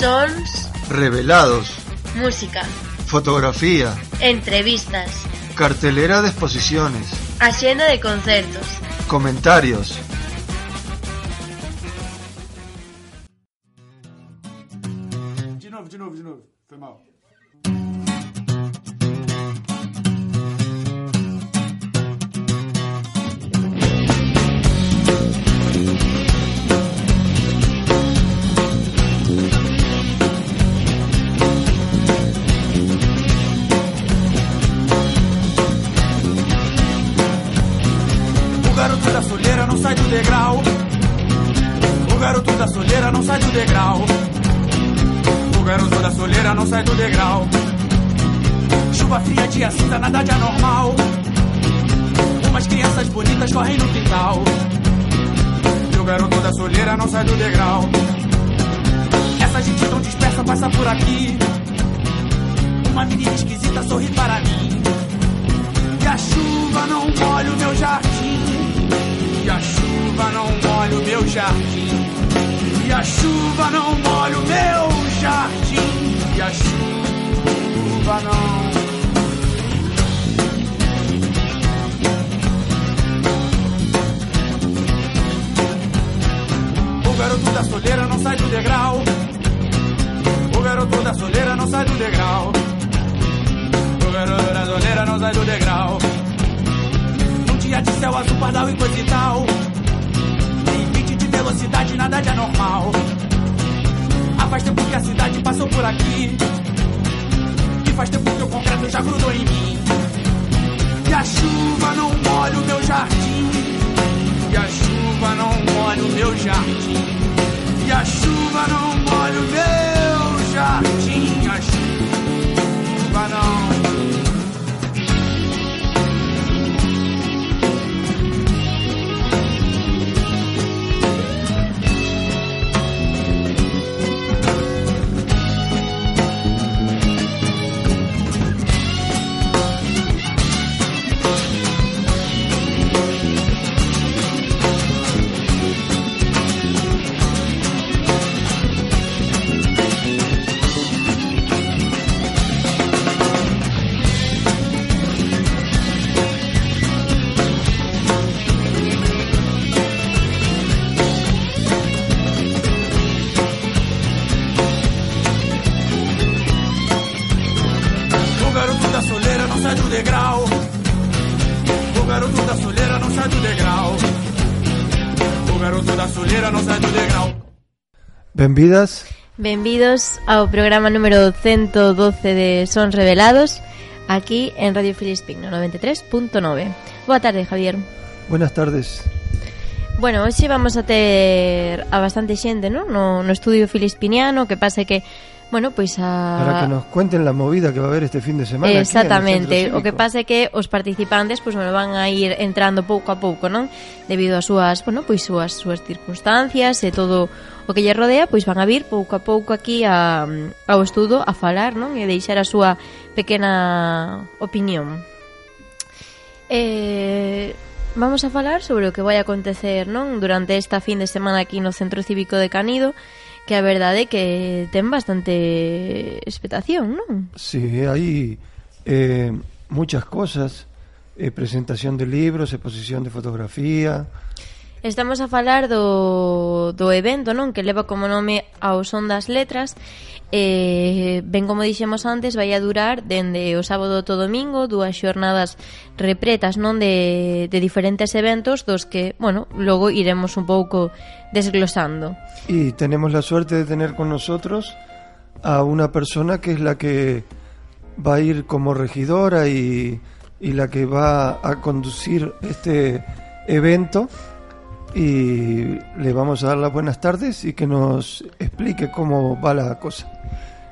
Sons, Revelados, música, fotografía, entrevistas, cartelera de exposiciones, axenda de concertos. comentarios. Benvidas. Benvidos ao programa número 112 de Sons Revelados aquí en Radio Filispigno 93.9. Boa tarde, Javier. Buenas tardes. Bueno, hoxe vamos a ter a bastante xente, non? No, no estudio filispiniano, que pase que Bueno, pois a... Para que nos cuenten la movida que va a haber este fin de semana Exactamente, o que pasa é que os participantes pois, bueno, van a ir entrando pouco a pouco, non? Debido ás súas, bueno, pois súas, súas circunstancias e todo o que lle rodea, pois van a vir pouco a pouco aquí a, ao estudo a falar, non? E deixar a súa pequena opinión. Eh, vamos a falar sobre o que vai acontecer, non? Durante esta fin de semana aquí no Centro Cívico de Canido, que a verdade é que ten bastante expectación, non? Sí, hai eh, muchas cosas, eh, presentación de libros, exposición de fotografía, Estamos a falar do, do evento, non? Que leva como nome ao son das letras eh, Ben como dixemos antes Vai a durar dende o sábado to domingo Dúas xornadas repretas non de, de diferentes eventos Dos que, bueno, logo iremos un pouco desglosando Y tenemos la suerte de tener con nosotros a una persona que es la que va a ir como regidora y la que va a conducir este evento. Y le vamos a dar las buenas tardes y que nos explique cómo va la cosa.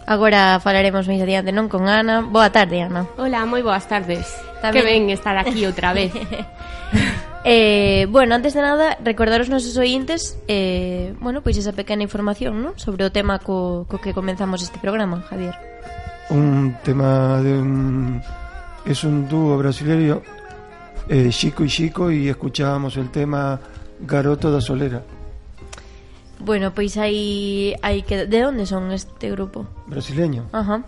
Agora falaremos máis adiante, non? Con Ana Boa tarde, Ana Hola, moi boas tardes. Tamén- Que ben estar aquí outra vez. Eh, bueno, antes de nada, recordar aos nosos ointes eh, Bueno, pois esa pequena información, ¿no? Sobre o tema co, co que comenzamos este programa, Javier Un tema de un... Es un dúo brasileño, eh, Chico y Chico, y escuchábamos el tema Garoto da Solera. Bueno, pois aí aí que de onde son este grupo? Brasileño. Ajá.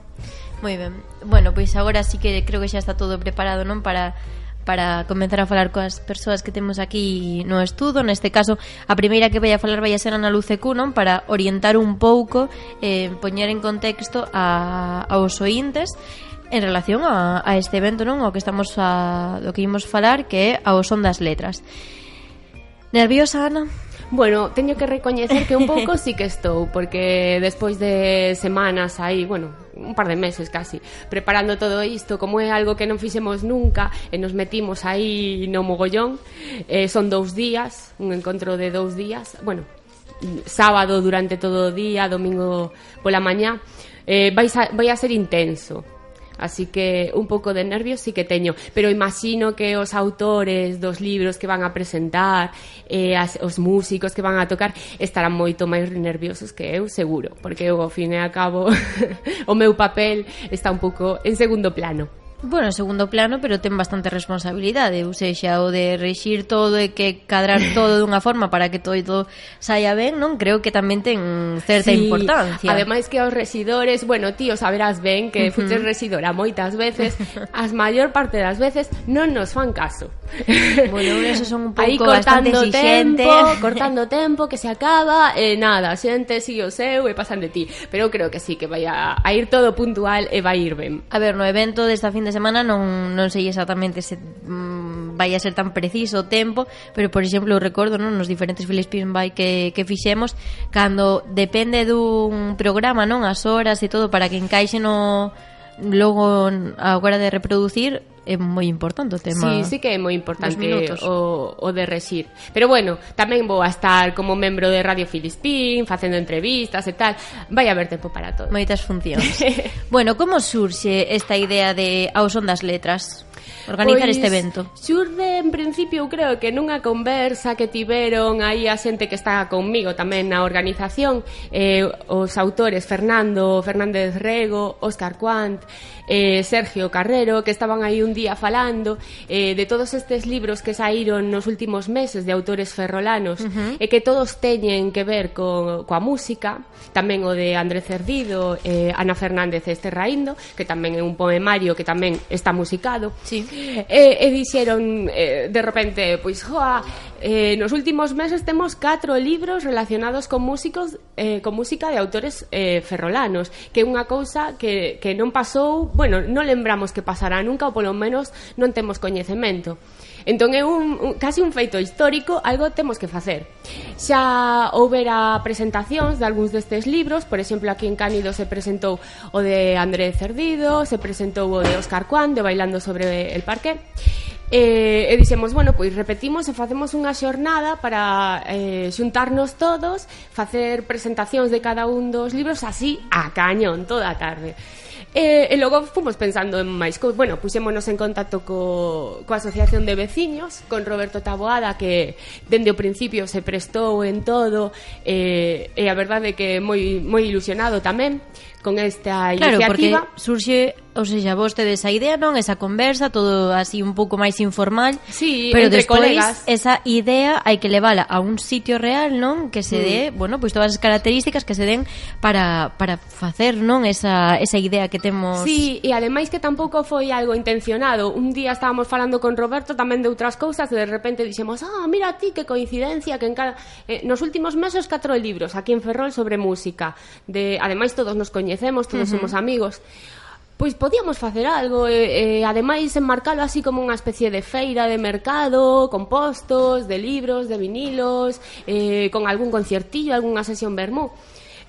Moi ben. Bueno, pois agora sí que creo que xa está todo preparado, non, para para comenzar a falar coas persoas que temos aquí no estudo. Neste caso, a primeira que vai a falar vai a ser Ana Luce Cunon para orientar un pouco, eh, poñer en contexto a, aos ointes en relación a, a este evento, non? O que estamos a, do que imos falar, que é ao son das letras. Nerviosa, Ana? Bueno, teño que recoñecer que un pouco sí que estou, porque despois de semanas aí, bueno, un par de meses casi, preparando todo isto, como é algo que non fixemos nunca, e nos metimos aí no mogollón, eh, son dous días, un encontro de dous días, bueno, sábado durante todo o día, domingo pola mañá, eh, vai, a, vai a ser intenso, así que un pouco de nervios sí que teño, pero imagino que os autores dos libros que van a presentar, eh, as, os músicos que van a tocar, estarán moito máis nerviosos que eu, seguro, porque eu, ao fin e a cabo, o meu papel está un pouco en segundo plano. Bueno, segundo plano, pero ten bastante responsabilidade, ou seja, o de rexir todo e que cadrar todo dunha forma para que todo todo saia ben, non? Creo que tamén ten certa sí. importancia. Ademais que os residores, bueno, tío, saberás ben que uh -huh. fuches moitas veces, as maior parte das veces non nos fan caso. bueno, eso son un pouco bastante cortando tempo, cortando tempo que se acaba, eh, nada, xente si o seu e pasan de ti, pero creo que sí que vai a, a ir todo puntual e vai ir ben. A ver, no evento desta fin de de semana non, non sei exactamente se mm, vai a ser tan preciso o tempo, pero por exemplo, eu recordo non, nos diferentes Philippine Bike que, que fixemos, cando depende dun programa, non, as horas e todo para que encaixe no, logo a hora de reproducir é moi importante o tema. Sí, sí que é moi importante o, o de rexir. Pero bueno, tamén vou a estar como membro de Radio Filispín, facendo entrevistas e tal. Vai haber tempo para todo. Moitas funcións. bueno, como surxe esta idea de aos ondas letras? organizar pois, este evento? Xurde, en principio, eu creo que nunha conversa que tiveron aí a xente que está conmigo tamén na organización, eh, os autores Fernando Fernández Rego, Óscar Quant, eh, Sergio Carrero, que estaban aí un día falando eh, de todos estes libros que saíron nos últimos meses de autores ferrolanos uh -huh. e que todos teñen que ver co, coa música, tamén o de André Cerdido, eh, Ana Fernández Esterraindo, que tamén é un poemario que tamén está musicado. Sí e, e dixeron eh, de repente, pois, joa, eh, nos últimos meses temos catro libros relacionados con músicos eh, con música de autores eh, ferrolanos que é unha cousa que, que non pasou bueno, non lembramos que pasará nunca ou polo menos non temos coñecemento Entón é un, un casi un feito histórico, algo temos que facer. Xa houbera presentacións de algúns destes libros, por exemplo, aquí en Cánido se presentou o de André Cerdido, se presentou o de Óscar Cuán, de Bailando sobre el Parque, eh, e dixemos, bueno, pois repetimos e facemos unha xornada para eh, xuntarnos todos, facer presentacións de cada un dos libros así a cañón toda a tarde. E, e logo fomos pensando en máis cousas. Bueno, puxémonos en contacto co, co Asociación de Veciños Con Roberto Taboada Que dende o principio se prestou en todo E, e a verdade que moi, moi ilusionado tamén con esta claro, iniciativa. Claro, porque surxe, ou seja, vos tedes a idea, non? Esa conversa, todo así un pouco máis informal. Sí, pero entre despois, colegas. esa idea hai que levala a un sitio real, non? Que se mm. dé, bueno, pois pues, todas as características que se den para, para facer, non? Esa, esa idea que temos... Sí, e ademais que tampouco foi algo intencionado. Un día estábamos falando con Roberto tamén de outras cousas e de repente dixemos, ah, mira ti, que coincidencia, que en cada... Eh, nos últimos meses catro libros aquí en Ferrol sobre música. De... Ademais, todos nos coñecemos coñecemos, todos uh -huh. somos amigos pois podíamos facer algo e, e ademais enmarcalo así como unha especie de feira de mercado con postos, de libros, de vinilos eh, con algún conciertillo algunha sesión vermú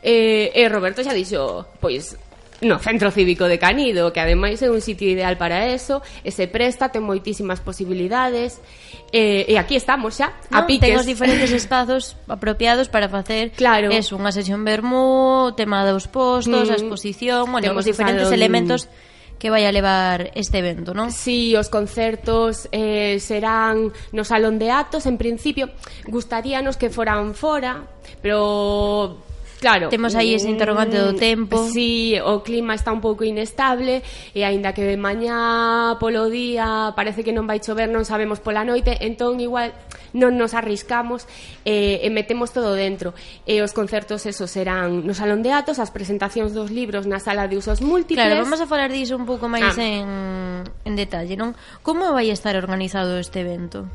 e, e Roberto xa dixo pois No Centro Cívico de Canido, que ademais é un sitio ideal para eso, e se presta, ten moitísimas posibilidades, eh, e aquí estamos xa, a no, piques. Ten os diferentes espazos apropiados para facer claro. eso, unha sesión vermú, tema dos postos, mm. a exposición, bueno, Temos os diferentes salón... elementos que vai a levar este evento, non? Si, sí, os concertos eh, serán no Salón de Atos, en principio, gustaríanos que foran fora, pero Claro. Temos aí ese interrogante do mm, tempo. Si, sí, o clima está un pouco inestable e aínda que de mañá polo día parece que non vai chover, non sabemos pola noite, entón igual non nos arriscamos eh, e metemos todo dentro. E os concertos esos serán no Salón de Atos, as presentacións dos libros na Sala de Usos Múltiples. Claro, vamos a falar diso un pouco máis ah. en, en detalle, non? Como vai estar organizado este evento?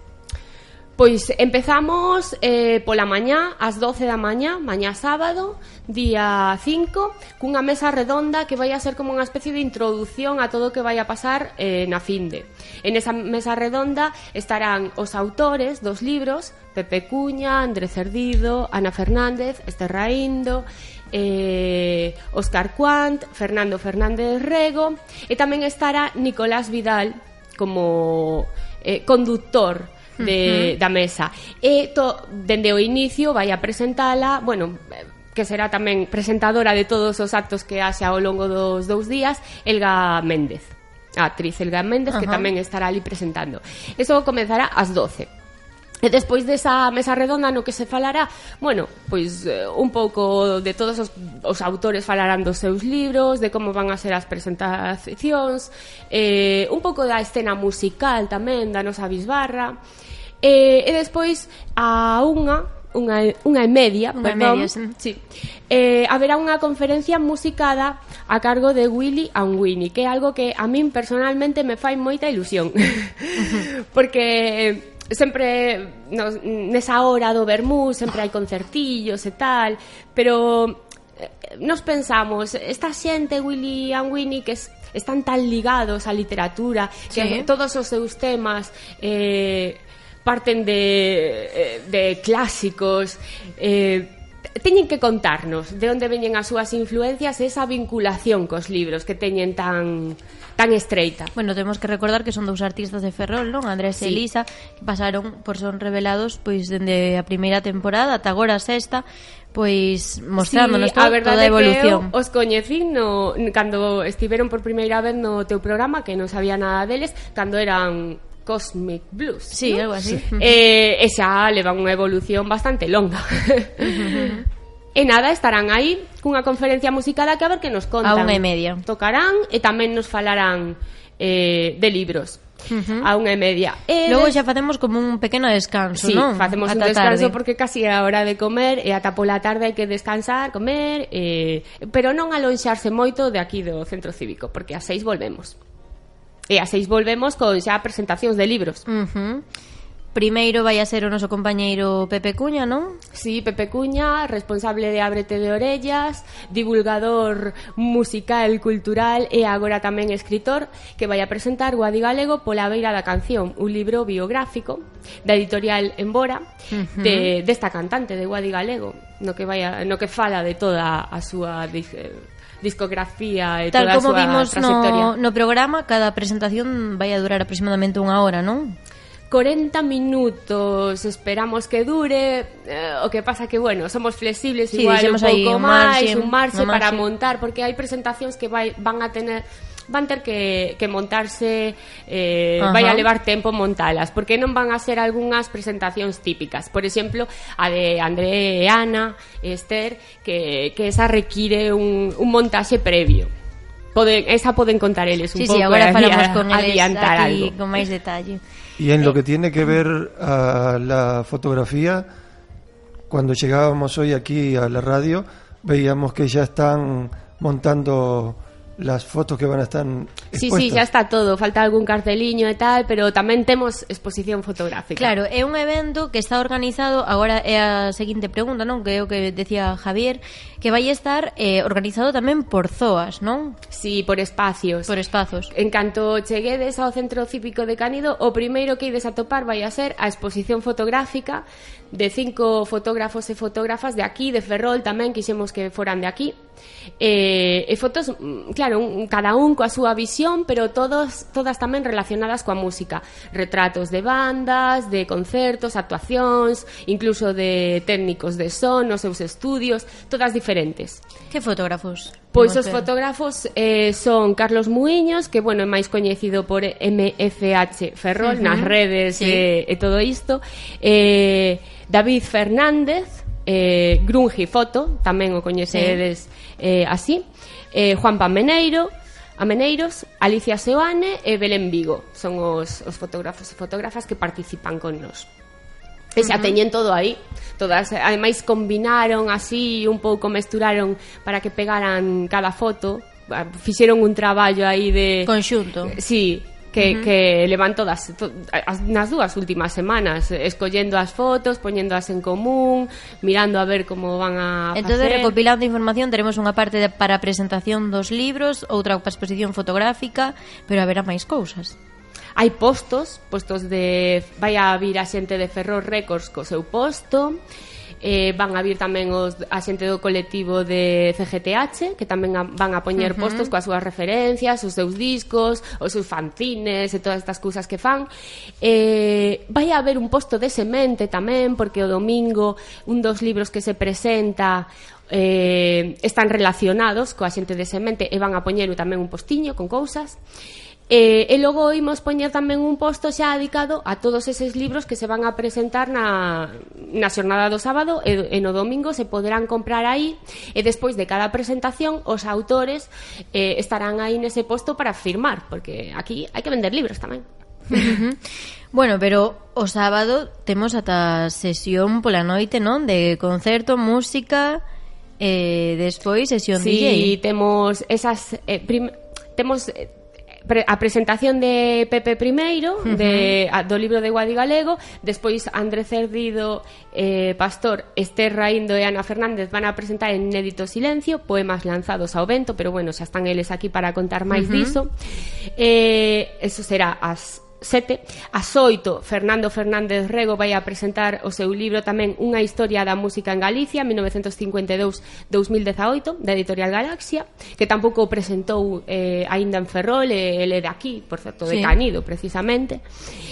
Pois empezamos eh, pola mañá, ás 12 da mañá, mañá sábado, día 5, cunha mesa redonda que vai a ser como unha especie de introdución a todo o que vai a pasar eh, na Finde. En esa mesa redonda estarán os autores dos libros, Pepe Cuña, André Cerdido, Ana Fernández, Esther Raindo, eh, Oscar Quant, Fernando Fernández Rego, e tamén estará Nicolás Vidal como eh, conductor de, uh -huh. da mesa. E to, dende o inicio vai a presentala, bueno, que será tamén presentadora de todos os actos que haxe ao longo dos dous días, Elga Méndez. A actriz Elga Méndez, uh -huh. que tamén estará ali presentando. Eso comenzará ás 12 E despois desa mesa redonda no que se falará, bueno, pois eh, un pouco de todos os, os autores falarán dos seus libros, de como van a ser as presentacións, eh, un pouco da escena musical tamén, da nosa bisbarra, eh, e despois a unha unha, unha e media, unha perdón, media, sí. sí. Eh, haberá unha conferencia musicada a cargo de Willy and Winnie, que é algo que a min personalmente me fai moita ilusión. Porque sempre no, nesa hora do vermú sempre hai concertillos e tal, pero eh, nos pensamos, esta xente William Winnie que es, están tan ligados á literatura, sí. que todos os seus temas eh parten de eh, de clásicos eh teñen que contarnos de onde veñen as súas influencias e esa vinculación cos libros que teñen tan tan estreita. Bueno, temos que recordar que son dous artistas de Ferrol, non? Andrés sí. e Elisa, que pasaron por son revelados pois dende a primeira temporada ata agora a sexta, pois mostrándonos sí, todo, a verdade toda a evolución. Que os coñecín no, cando estiveron por primeira vez no teu programa, que non sabía nada deles, cando eran Cosmic Blues. Sí, ¿no? algo así. Sí. Eh, e xa leva unha evolución bastante longa. E nada, estarán aí cunha conferencia musical que a ver que nos contan. A unha e media. Tocarán e tamén nos falarán eh, de libros. Uh -huh. A unha e media. E Logo xa facemos como un pequeno descanso, sí, non? facemos ata un descanso tarde. porque casi é a hora de comer e ata pola tarde hai que descansar, comer, eh, pero non alonxarse moito de aquí do centro cívico, porque a seis volvemos. E a seis volvemos con xa presentacións de libros. Uh -huh. Primeiro vai a ser o noso compañeiro Pepe Cuña, non? Sí, Pepe Cuña, responsable de Ábrete de Orellas, divulgador musical, cultural e agora tamén escritor, que vai a presentar Guadi Galego pola beira da canción, un libro biográfico da editorial Embora uh -huh. de desta cantante de Guadi Galego, no que vai a, no que fala de toda a súa eh, discografía e Tal toda como a súa vimos no, no programa, cada presentación vai a durar aproximadamente unha hora, non? 40 minutos esperamos que dure eh, o que pasa que bueno, somos flexibles sí, igual un pouco máis, un marxe para montar porque hai presentacións que vai, van a tener van ter que, que montarse eh, Ajá. vai a levar tempo montalas porque non van a ser algunhas presentacións típicas por exemplo, a de André e Ana Esther que, que esa require un, un montaxe previo Poden, esa poden contar eles un sí, pouco sí, agora eh, falamos con eles aquí algo. con máis detalle Y en lo que tiene que ver a la fotografía, cuando llegábamos hoy aquí a la radio, veíamos que ya están montando las fotos que van a estar expuestas. Sí, sí, ya está todo, falta algún carteliño e tal, pero tamén temos exposición fotográfica. Claro, é un evento que está organizado, agora é a seguinte pregunta, non? Que é o que decía Javier, que vai estar eh, organizado tamén por zoas, non? Sí, por espacios. Por espazos. En canto cheguedes ao Centro Cívico de Cánido, o primeiro que ides a topar vai a ser a exposición fotográfica de cinco fotógrafos e fotógrafas de aquí, de Ferrol tamén, quixemos que foran de aquí. E, e fotos, mm, claro, un, cada un coa súa visión, pero todos todas tamén relacionadas coa música. Retratos de bandas, de concertos, actuacións, incluso de técnicos de son, nos seus estudios, todas diferentes. Que fotógrafos? Pois os fotógrafos eh, son Carlos Muiños, que bueno, é máis coñecido por MFH Ferrol uh -huh. nas redes sí. e, eh, e todo isto, eh David Fernández, eh Grungi Foto, tamén o coñecedes sí. eh así, eh Juan Pameneiro, a Meneiros, Alicia Seoane e Belén Vigo. Son os, os fotógrafos e fotógrafas que participan con nos. E xa teñen todo aí todas, ademais combinaron así un pouco mesturaron para que pegaran cada foto ah, fixeron un traballo aí de conxunto. Sí, que, uh -huh. que levan todas to, as, nas dúas últimas semanas escollendo as fotos, poñéndoas en común, mirando a ver como van a Entonces, facer. recopilando información, teremos unha parte de, para a presentación dos libros, outra para exposición fotográfica, pero haberá máis cousas hai postos, postos de vai a vir a xente de Ferrol Records co seu posto, eh, van a vir tamén os, a xente do colectivo de CGTH que tamén a, van a poñer uh -huh. postos coas súas referencias, os seus discos os seus fanzines e todas estas cousas que fan eh, vai a haber un posto de semente tamén porque o domingo un dos libros que se presenta eh, están relacionados coa xente de semente e van a poñer tamén un postiño con cousas E, e logo imos poñer tamén un posto xa dedicado a todos eses libros que se van a presentar na, na xornada do sábado e, e no domingo se poderán comprar aí e despois de cada presentación os autores eh, estarán aí nese posto para firmar porque aquí hai que vender libros tamén bueno, pero o sábado temos ata sesión pola noite, non? De concerto, música e eh, despois sesión sí, DJ. Sí, temos esas eh, prim temos eh, a presentación de Pepe Primeiro uh -huh. de, a, do libro de Guadi Galego despois André Cerdido eh, Pastor, Esther Raindo e Ana Fernández van a presentar en Inédito Silencio poemas lanzados ao vento pero bueno, xa están eles aquí para contar máis uh -huh. diso eh, eso será as 7, ás 8, Fernando Fernández Rego vai a presentar o seu libro tamén Unha historia da música en Galicia 1952-2018 da Editorial Galaxia, que tampouco o presentou eh, aínda en Ferrol e ele de aquí, por certo, de sí. Canido precisamente.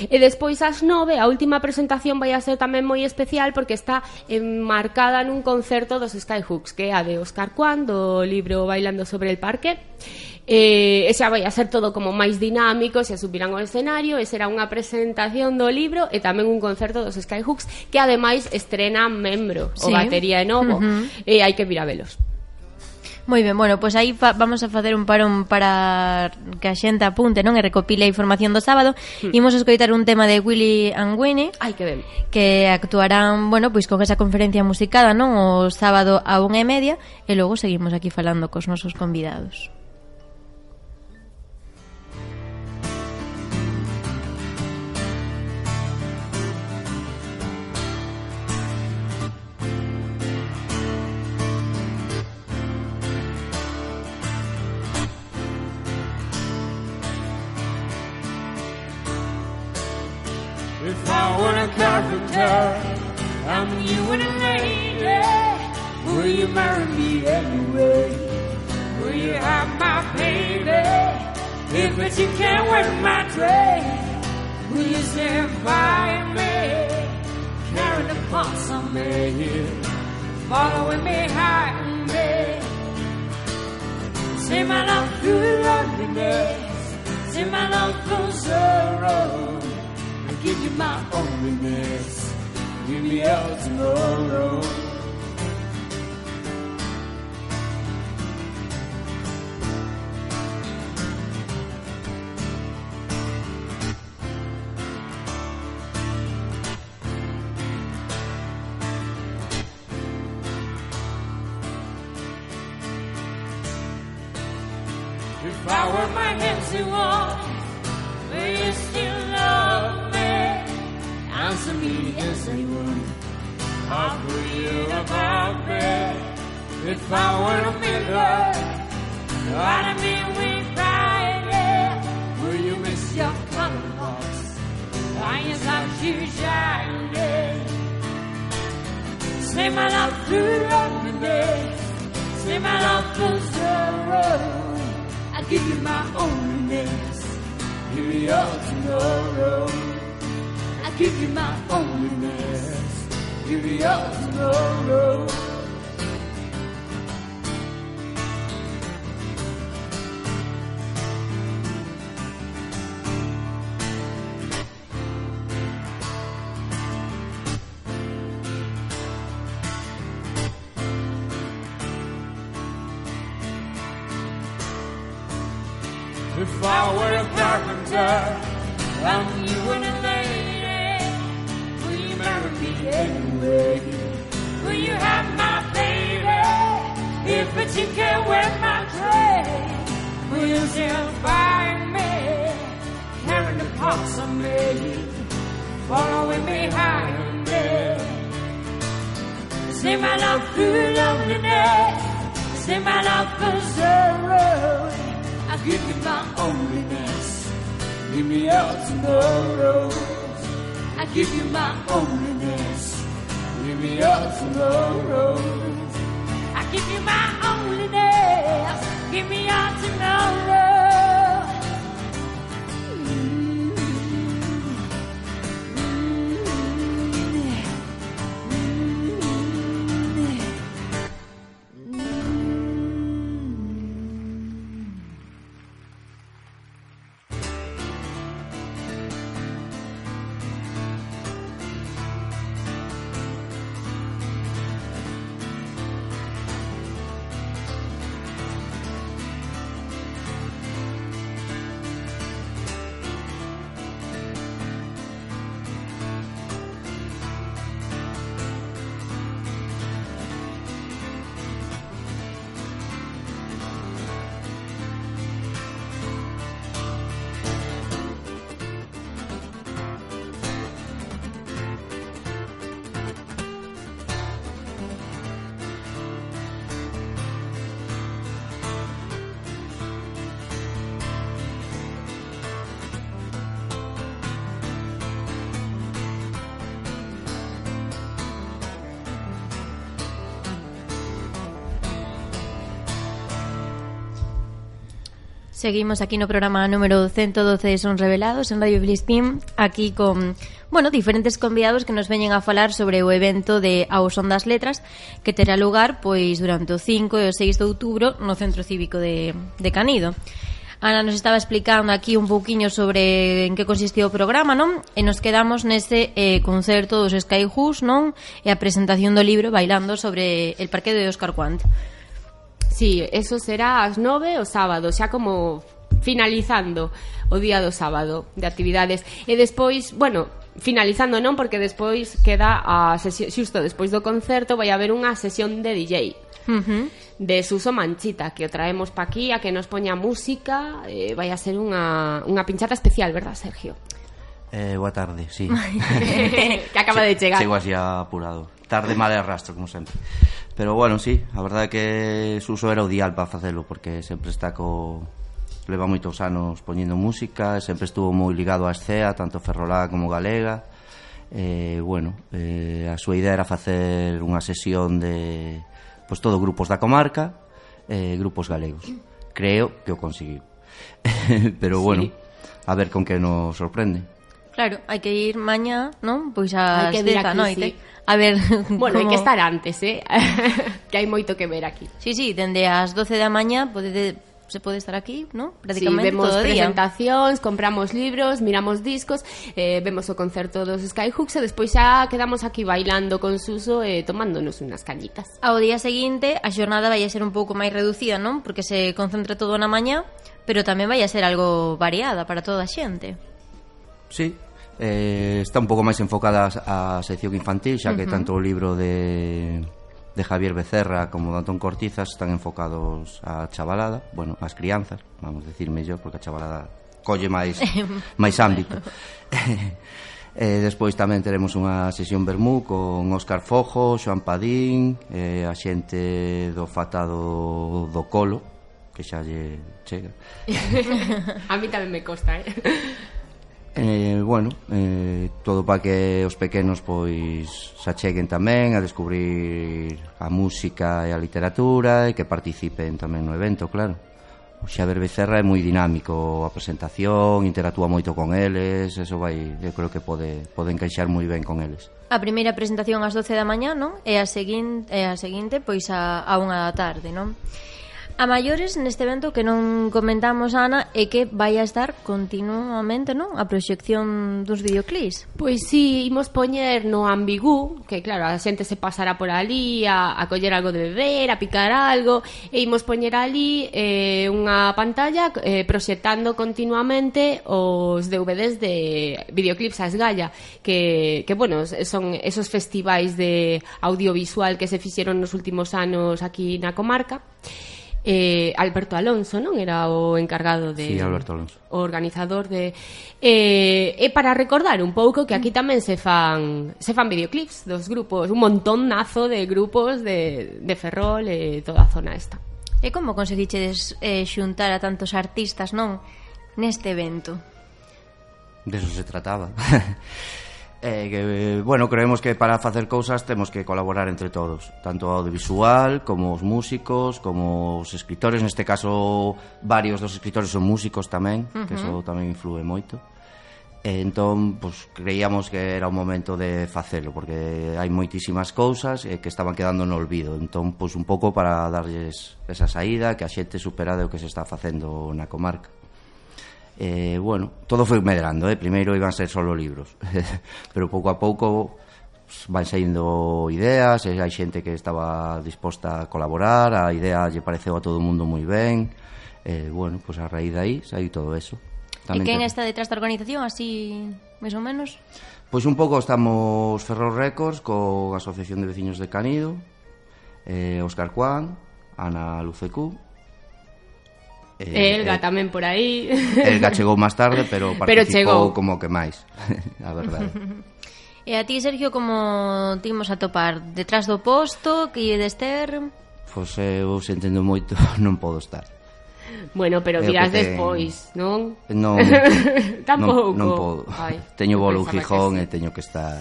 E despois ás 9 a última presentación vai a ser tamén moi especial porque está enmarcada nun concerto dos Skyhooks, que é a de Oscar Kwan do libro Bailando sobre el parque eh, e xa vai a ser todo como máis dinámico, xa subirán o escenario, e será unha presentación do libro e tamén un concerto dos Skyhooks, que ademais estrena membro, sí. o batería de novo, uh eh, -huh. e hai que vir a velos. Moi ben, bueno, pois aí fa, vamos a facer un parón para que a xente apunte, non? E recopile a información do sábado. mm. Imos escoitar un tema de Willy and Winnie. Ai, que ben. Que actuarán, bueno, pois con esa conferencia musicada, non? O sábado a unha e media. E logo seguimos aquí falando cos nosos convidados. I were a carpenter and you were a lady, will you marry me anyway? Will you have my baby? If but you can't work my trade, will you stand by me? Carrying the parts of me, following me. See my love through loneliness, see my love through sorrow give you my loneliness. Give me out tomorrow. If I were my empty one, will you still? Answer me, yes, I would. How could you about me? If I were a miller, I'd have been with Friday. Will you miss your color box? Lions of you shining. Say my love through loneliness. Say my love through sorrow. I give you my loneliness. Give me all tomorrow. keeping my loneliness to the other road. Seguimos aquí no programa número 112 de Son Revelados en Radio Filispín, aquí con, bueno, diferentes convidados que nos veñen a falar sobre o evento de Aos Ondas Letras que terá lugar pois durante o 5 e o 6 de outubro no Centro Cívico de, de Canido. Ana nos estaba explicando aquí un pouquiño sobre en que consistía o programa, non? E nos quedamos nese eh, concerto dos Skyhus, non? E a presentación do libro Bailando sobre el parque de Oscar Quant. Sí, eso será ás 9 o sábado, xa como finalizando o día do sábado de actividades. E despois, bueno, finalizando non, porque despois queda a sesión, xusto despois do concerto vai haber unha sesión de DJ. Uh -huh. de Suso Manchita que o traemos pa aquí a que nos poña música eh, vai a ser unha, unha pinchada especial, verdad Sergio? Eh, boa tarde, sí. que acaba che, de chegar. Chego así apurado. Tarde mal arrastro, como sempre. Pero bueno, sí, a verdade que Suso era o dial para facelo porque sempre está co leva moitos anos poñendo música, sempre estuvo moi ligado á escea, tanto ferrolá como galega. Eh, bueno, eh, a súa idea era facer unha sesión de pois pues, todo grupos da comarca, eh, grupos galegos. Creo que o conseguiu. Pero bueno, sí. a ver con que nos sorprende. Claro, hai que ir mañá, non? Pois ás 10 da noite. Sí. A ver, bueno, como... hai que estar antes, eh? que hai moito que ver aquí. Sí, sí, dende as 12 da mañá podede se pode estar aquí, ¿no? Prácticamente sí, vemos todo presentacións, día. compramos libros, miramos discos, eh, vemos o concerto dos Skyhooks e despois xa quedamos aquí bailando con Suso e eh, tomándonos unhas cañitas. Ao día seguinte a xornada vai a ser un pouco máis reducida, non? Porque se concentra todo na mañá, pero tamén vai a ser algo variada para toda a xente. Sí, eh, está un pouco máis enfocada a, a sección infantil, xa que uh -huh. tanto o libro de, de Javier Becerra como de Antón Cortizas están enfocados á chavalada, bueno, ás crianzas, vamos a decir mellor, porque a chavalada colle máis máis ámbito. eh, despois tamén teremos unha sesión vermú con Óscar Fojo, Xoan Padín, eh, a xente do Fatado do Colo, que xa lle chega. a mí tamén me costa, eh? Eh, bueno, eh, todo para que os pequenos pois se acheguen tamén a descubrir a música e a literatura e que participen tamén no evento, claro. O Xaver Becerra é moi dinámico a presentación, interactúa moito con eles, eso vai, eu creo que pode, pode encaixar moi ben con eles. A primeira presentación ás 12 da mañá, non? E a seguinte, e a seguinte pois a, a unha da tarde, non? A maiores neste evento que non comentamos, Ana, é que vai a estar continuamente non a proxección dos videoclips. Pois sí, imos poñer no ambigú, que claro, a xente se pasará por ali a, a coller algo de beber, a picar algo, e imos poñer ali eh, unha pantalla eh, proxectando continuamente os DVDs de videoclips a esgalla, que, que bueno, son esos festivais de audiovisual que se fixeron nos últimos anos aquí na comarca eh, Alberto Alonso, non? Era o encargado de... Sí, Alberto Alonso. O organizador de... Eh, e para recordar un pouco que aquí tamén se fan se fan videoclips dos grupos, un montonazo de grupos de, de Ferrol e toda a zona esta. E como conseguiches eh, xuntar a tantos artistas, non? Neste evento. De eso se trataba. eh, que, bueno, creemos que para facer cousas temos que colaborar entre todos, tanto o audiovisual, como os músicos, como os escritores, neste caso varios dos escritores son músicos tamén, uh -huh. que eso tamén influe moito. E entón, pues, creíamos que era o momento de facelo, porque hai moitísimas cousas eh, que estaban quedando no olvido. Entón, pues, un pouco para darlles esa saída, que a xente superade o que se está facendo na comarca eh, bueno, todo foi medrando, eh? primeiro iban ser solo libros, pero pouco a pouco pues, van saindo ideas, e hai xente que estaba disposta a colaborar, a idea lle pareceu a todo o mundo moi ben, eh, bueno, pues a raíz de aí sai todo eso. Tamén e quen está detrás da organización, así, máis ou menos? Pois un pouco estamos Ferrol Records co Asociación de Veciños de Canido, eh, Óscar Juan, Ana Lucecú, Eh, Elga eh, tamén por aí. Elga chegou máis tarde, pero participou pero chegou. como que máis, a verdade. E a ti, Sergio, como timos a topar? Detrás do posto, que de ester? Pois eh, eu se entendo moito, non podo estar. Bueno, pero dirás ten... despois, non? Non, Tampouco. non, non podo. Ai, teño bolo en Gijón e teño que estar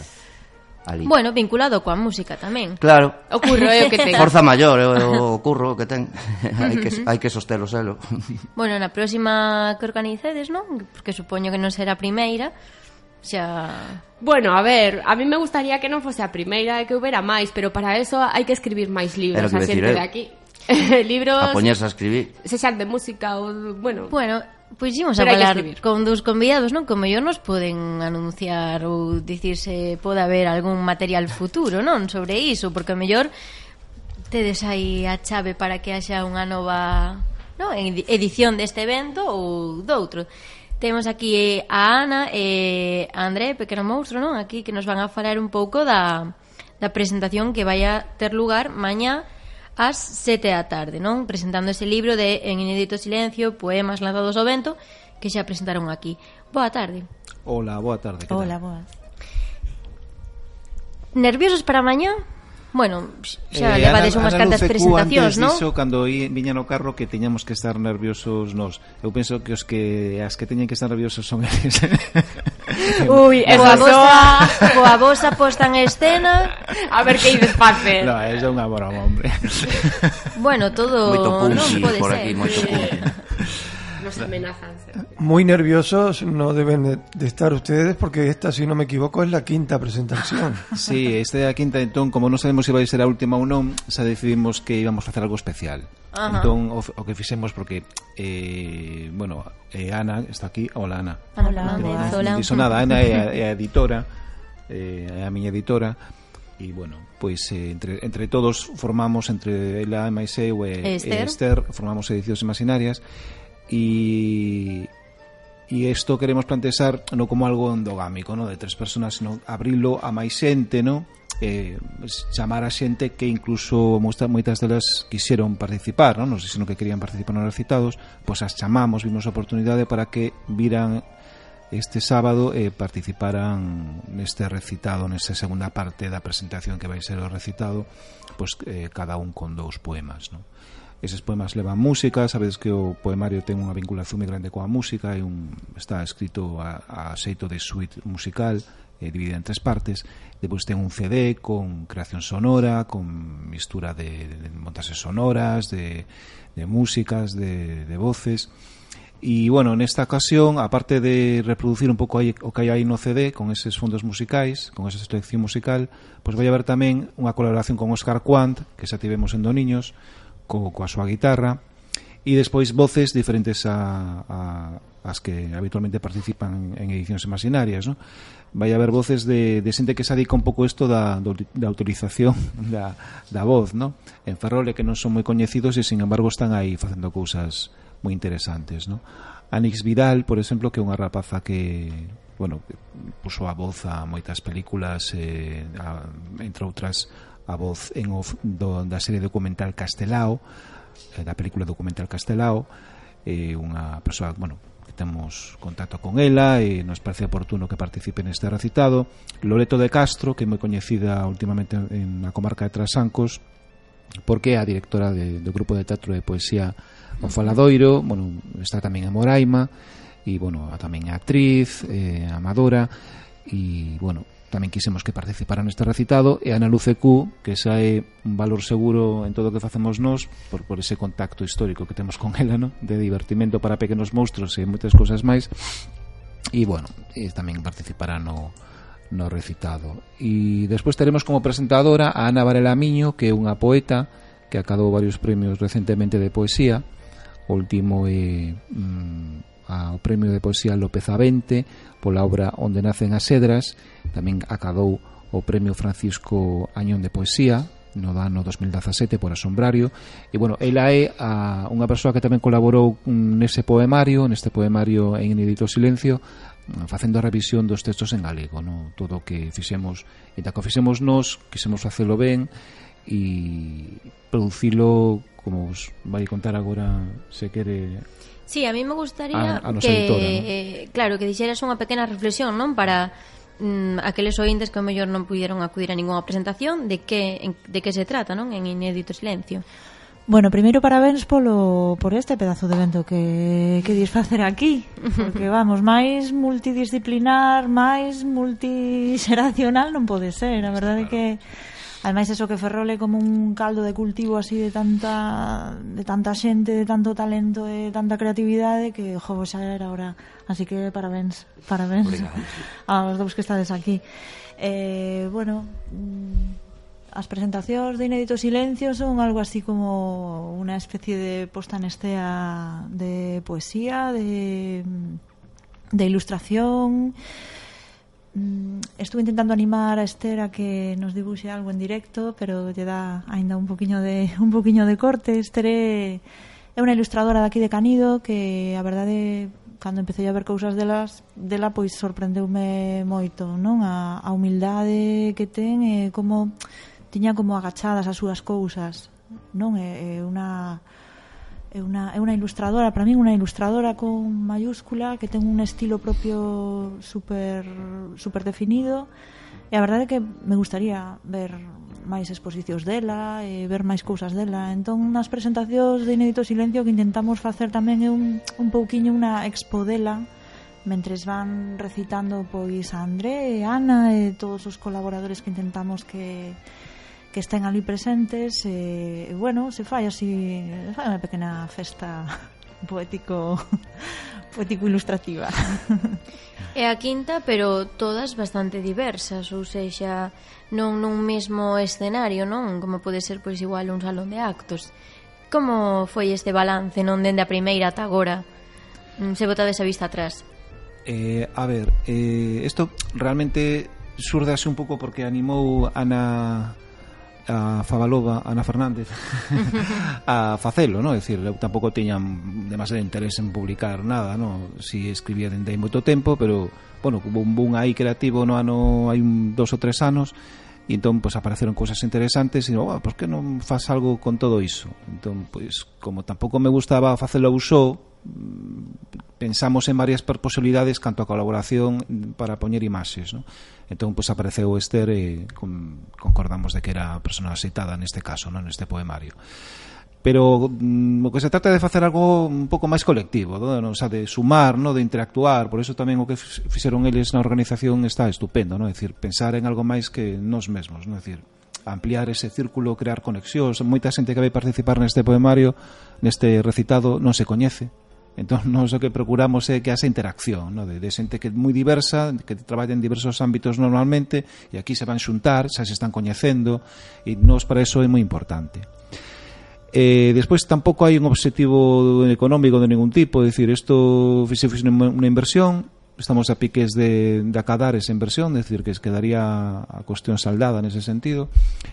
ali. Bueno, vinculado coa música tamén. Claro. O curro é o que ten. Forza maior é o curro que ten. hai que hai que sostelo selo. bueno, na próxima que organicedes, non? Porque supoño que non será a primeira. Xa Bueno, a ver, a mí me gustaría que non fose a primeira e que houbera máis, pero para eso hai que escribir máis libros a xente de aquí. libros A poñerse a escribir. Se xan de música ou, bueno. Bueno, Pois imos a falar con dos convidados, non? Como yo nos poden anunciar ou dicir se pode haber algún material futuro, non? Sobre iso, porque a mellor tedes aí a chave para que haxa unha nova non? edición deste evento ou doutro. Temos aquí eh, a Ana e a André, pequeno monstro, non? Aquí que nos van a falar un pouco da, da presentación que vai a ter lugar mañá ás sete da tarde, non? Presentando ese libro de En inédito silencio, poemas lanzados ao vento, que xa presentaron aquí. Boa tarde. Hola, boa tarde. Que Hola, tal? boa. Nerviosos para mañá? Bueno, xa eh, levades unhas cantas presentacións, non? Dixo, cando viña no carro que teñamos que estar nerviosos nos. Eu penso que os que as que teñen que estar nerviosos son eles. Ui, esa soa... Coa vosa posta en escena... A ver que ides facer. No, é unha broma, hombre. Bueno, todo... Moito punky no, por ser. aquí, moito punky nos amenazan. Muy nerviosos no deben de estar ustedes porque esta, si no me equivoco, es la quinta presentación. Sí, esta é a quinta, entón, como non sabemos se vai ser a última ou non, xa decidimos que íbamos a facer algo especial. Ajá. Entón, o, o que fixemos, porque, eh, bueno, eh, Ana está aquí. Hola, Ana. Hola, hola. non- dixo nada. Ana é a, é a editora, eh, é a miña editora, e, bueno, pois eh, entre, entre todos formamos, entre ela e máis eu eh, E Esther. e Esther, formamos Edicións Imaginarias, e e isto queremos plantear non como algo endogámico, no de tres personas, sino abrilo a máis xente, no? eh, chamar a xente que incluso moita, moitas delas quixeron participar, non, non sei sino que querían participar nos recitados, pois as chamamos, vimos a oportunidade para que viran este sábado eh, participaran neste recitado, nesta segunda parte da presentación que vai ser o recitado, pois eh, cada un con dous poemas, non? Eses poemas levan música, sabedes que o poemario ten unha vinculación moi grande coa música, e un, está escrito a, a xeito de suite musical, eh, dividida en tres partes. Depois ten un CD con creación sonora, con mistura de, de montases sonoras, de, de músicas, de, de voces. E, bueno, nesta ocasión, aparte de reproducir un pouco aí, o que hai aí no CD, con eses fondos musicais, con esa selección musical, pois vai haber tamén unha colaboración con Óscar Quant, que xa tivemos en Doniños, co, coa súa guitarra e despois voces diferentes a, a as que habitualmente participan en edicións imaginarias, ¿no? Vai haber voces de, de xente que se adica un pouco isto da, da autorización da, da voz, ¿no? En Ferrole que non son moi coñecidos e, sin embargo, están aí facendo cousas moi interesantes, ¿no? Anix Vidal, por exemplo, que é unha rapaza que bueno, que puso a voz a moitas películas eh, a, entre outras a voz en off do, da serie documental Castelao eh, da película documental Castelao eh, unha persoa, bueno, que temos contacto con ela e nos parece oportuno que participe neste recitado. Loreto de Castro, que é moi coñecida últimamente en a comarca de Trasancos porque é a directora de, do grupo de teatro de poesía O Faladoiro, bueno, está tamén en Moraima e, bueno, tamén a actriz, eh, amadora e, bueno, tamén quisemos que participara neste recitado e Ana Luce Q, que xa é un valor seguro en todo o que facemos nós por, por ese contacto histórico que temos con ela, no? de divertimento para pequenos monstruos e moitas cousas máis. E bueno, e tamén participará no, no recitado. E despois teremos como presentadora a Ana Varela Miño, que é unha poeta que acadou varios premios recentemente de poesía. O último é mm, ao premio de poesía López Avente pola obra Onde nacen as cedras, tamén acadou o Premio Francisco Añón de Poesía no ano 2017 por Asombrario e bueno, ela é a, unha persoa que tamén colaborou nese poemario neste poemario en Inédito Silencio facendo a revisión dos textos en galego no? todo o que fixemos e da que fixemos nos, quisemos facelo ben e producilo como os vai contar agora se quere Sí, a mí me gustaría a, a que, editora, ¿no? eh, claro, que dixeras unha pequena reflexión, non? Para mm, aqueles ointes que ao mellor non puderon acudir a ningunha presentación de que en, de que se trata, non? En Inédito Silencio. Bueno, primeiro parabéns polo por este pedazo de evento que que disfacer aquí, porque vamos, máis multidisciplinar, máis multixeracional non pode ser, a verdade é que Ademais, eso que Ferrol é como un caldo de cultivo así de tanta de tanta xente, de tanto talento, de tanta creatividade que, jo, xa era hora. Así que parabéns, parabéns Obrigado. aos dous que estades aquí. Eh, bueno, mm, as presentacións de Inédito Silencio son algo así como unha especie de posta en estea de poesía, de mm, de ilustración, mm, estuve intentando animar a Esther a que nos dibuxe algo en directo, pero lle dá aínda un poquiño de un poquiño de corte. Esther é, é unha ilustradora daqui de Canido que a verdade cando empecé a ver cousas delas dela pois sorprendeume moito, non? A, a humildade que ten e como tiña como agachadas as súas cousas, non? É, é unha é unha, é unha ilustradora, para min unha ilustradora con mayúscula que ten un estilo propio super, super definido e a verdade é que me gustaría ver máis exposicións dela e ver máis cousas dela. Entón nas presentacións de Inédito Silencio que intentamos facer tamén é un, un pouquiño unha expo dela mentres van recitando pois a André e Ana e todos os colaboradores que intentamos que que estén ali presentes e, eh, bueno, se fai así fai unha pequena festa poético poético ilustrativa. É a quinta, pero todas bastante diversas, ou seja, non nun mesmo escenario, non? Como pode ser pois igual un salón de actos. Como foi este balance non dende a primeira ata agora? Mm, se botades a vista atrás. Eh, a ver, eh, esto realmente surdase un pouco porque animou Ana a Favalova, Ana Fernández a facelo, non? É dicir, eu tampouco tiñan demasiado interés en publicar nada, non? Si escribía dende hai moito tempo, pero bueno, hubo un boom aí creativo no ano hai un dos ou tres anos e entón pois apareceron cousas interesantes e oh, por que non faz algo con todo iso? Entón, pois como tampouco me gustaba facelo eu só, pensamos en varias posibilidades canto a colaboración para poñer imaxes, ¿no? Entón, pois, apareceu Esther e con, concordamos de que era a persona aceitada neste caso, non? neste poemario pero mm, o que se trata de facer algo un pouco máis colectivo, ¿no? o sea, de sumar, ¿no? de interactuar, por eso tamén o que fixeron eles na organización está estupendo, ¿no? é dicir, pensar en algo máis que nos mesmos, ¿no? é dicir, ampliar ese círculo, crear conexións, moita xente que vai participar neste poemario, neste recitado, non se coñece, Entón, nós o que procuramos é que haxa interacción no? de, de xente que é moi diversa, que traballa en diversos ámbitos normalmente, e aquí se van xuntar, xa se están coñecendo, e nós para eso é moi importante. Eh, despois tampouco hai un obxectivo económico de ningún tipo, é dicir, isto se fixe unha inversión, estamos a piques de, de acadar esa inversión, es decir, que quedaría a cuestión saldada nese sentido,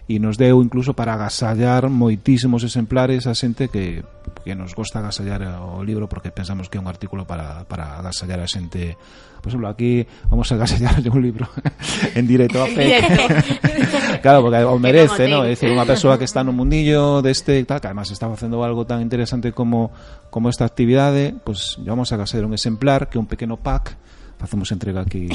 e nos deu incluso para agasallar moitísimos exemplares a xente que, que nos gosta agasallar o libro porque pensamos que é un artículo para, para agasallar a xente Por ejemplo, aquí vamos a engañar un libro en directo a PEC. claro, porque o merece, ¿no? Es decir, una persona que está en un mundillo de este tal, que además está haciendo algo tan interesante como, como esta actividad, pues vamos a gastar un exemplar, que un pequeno pack, facemos entrega aquí.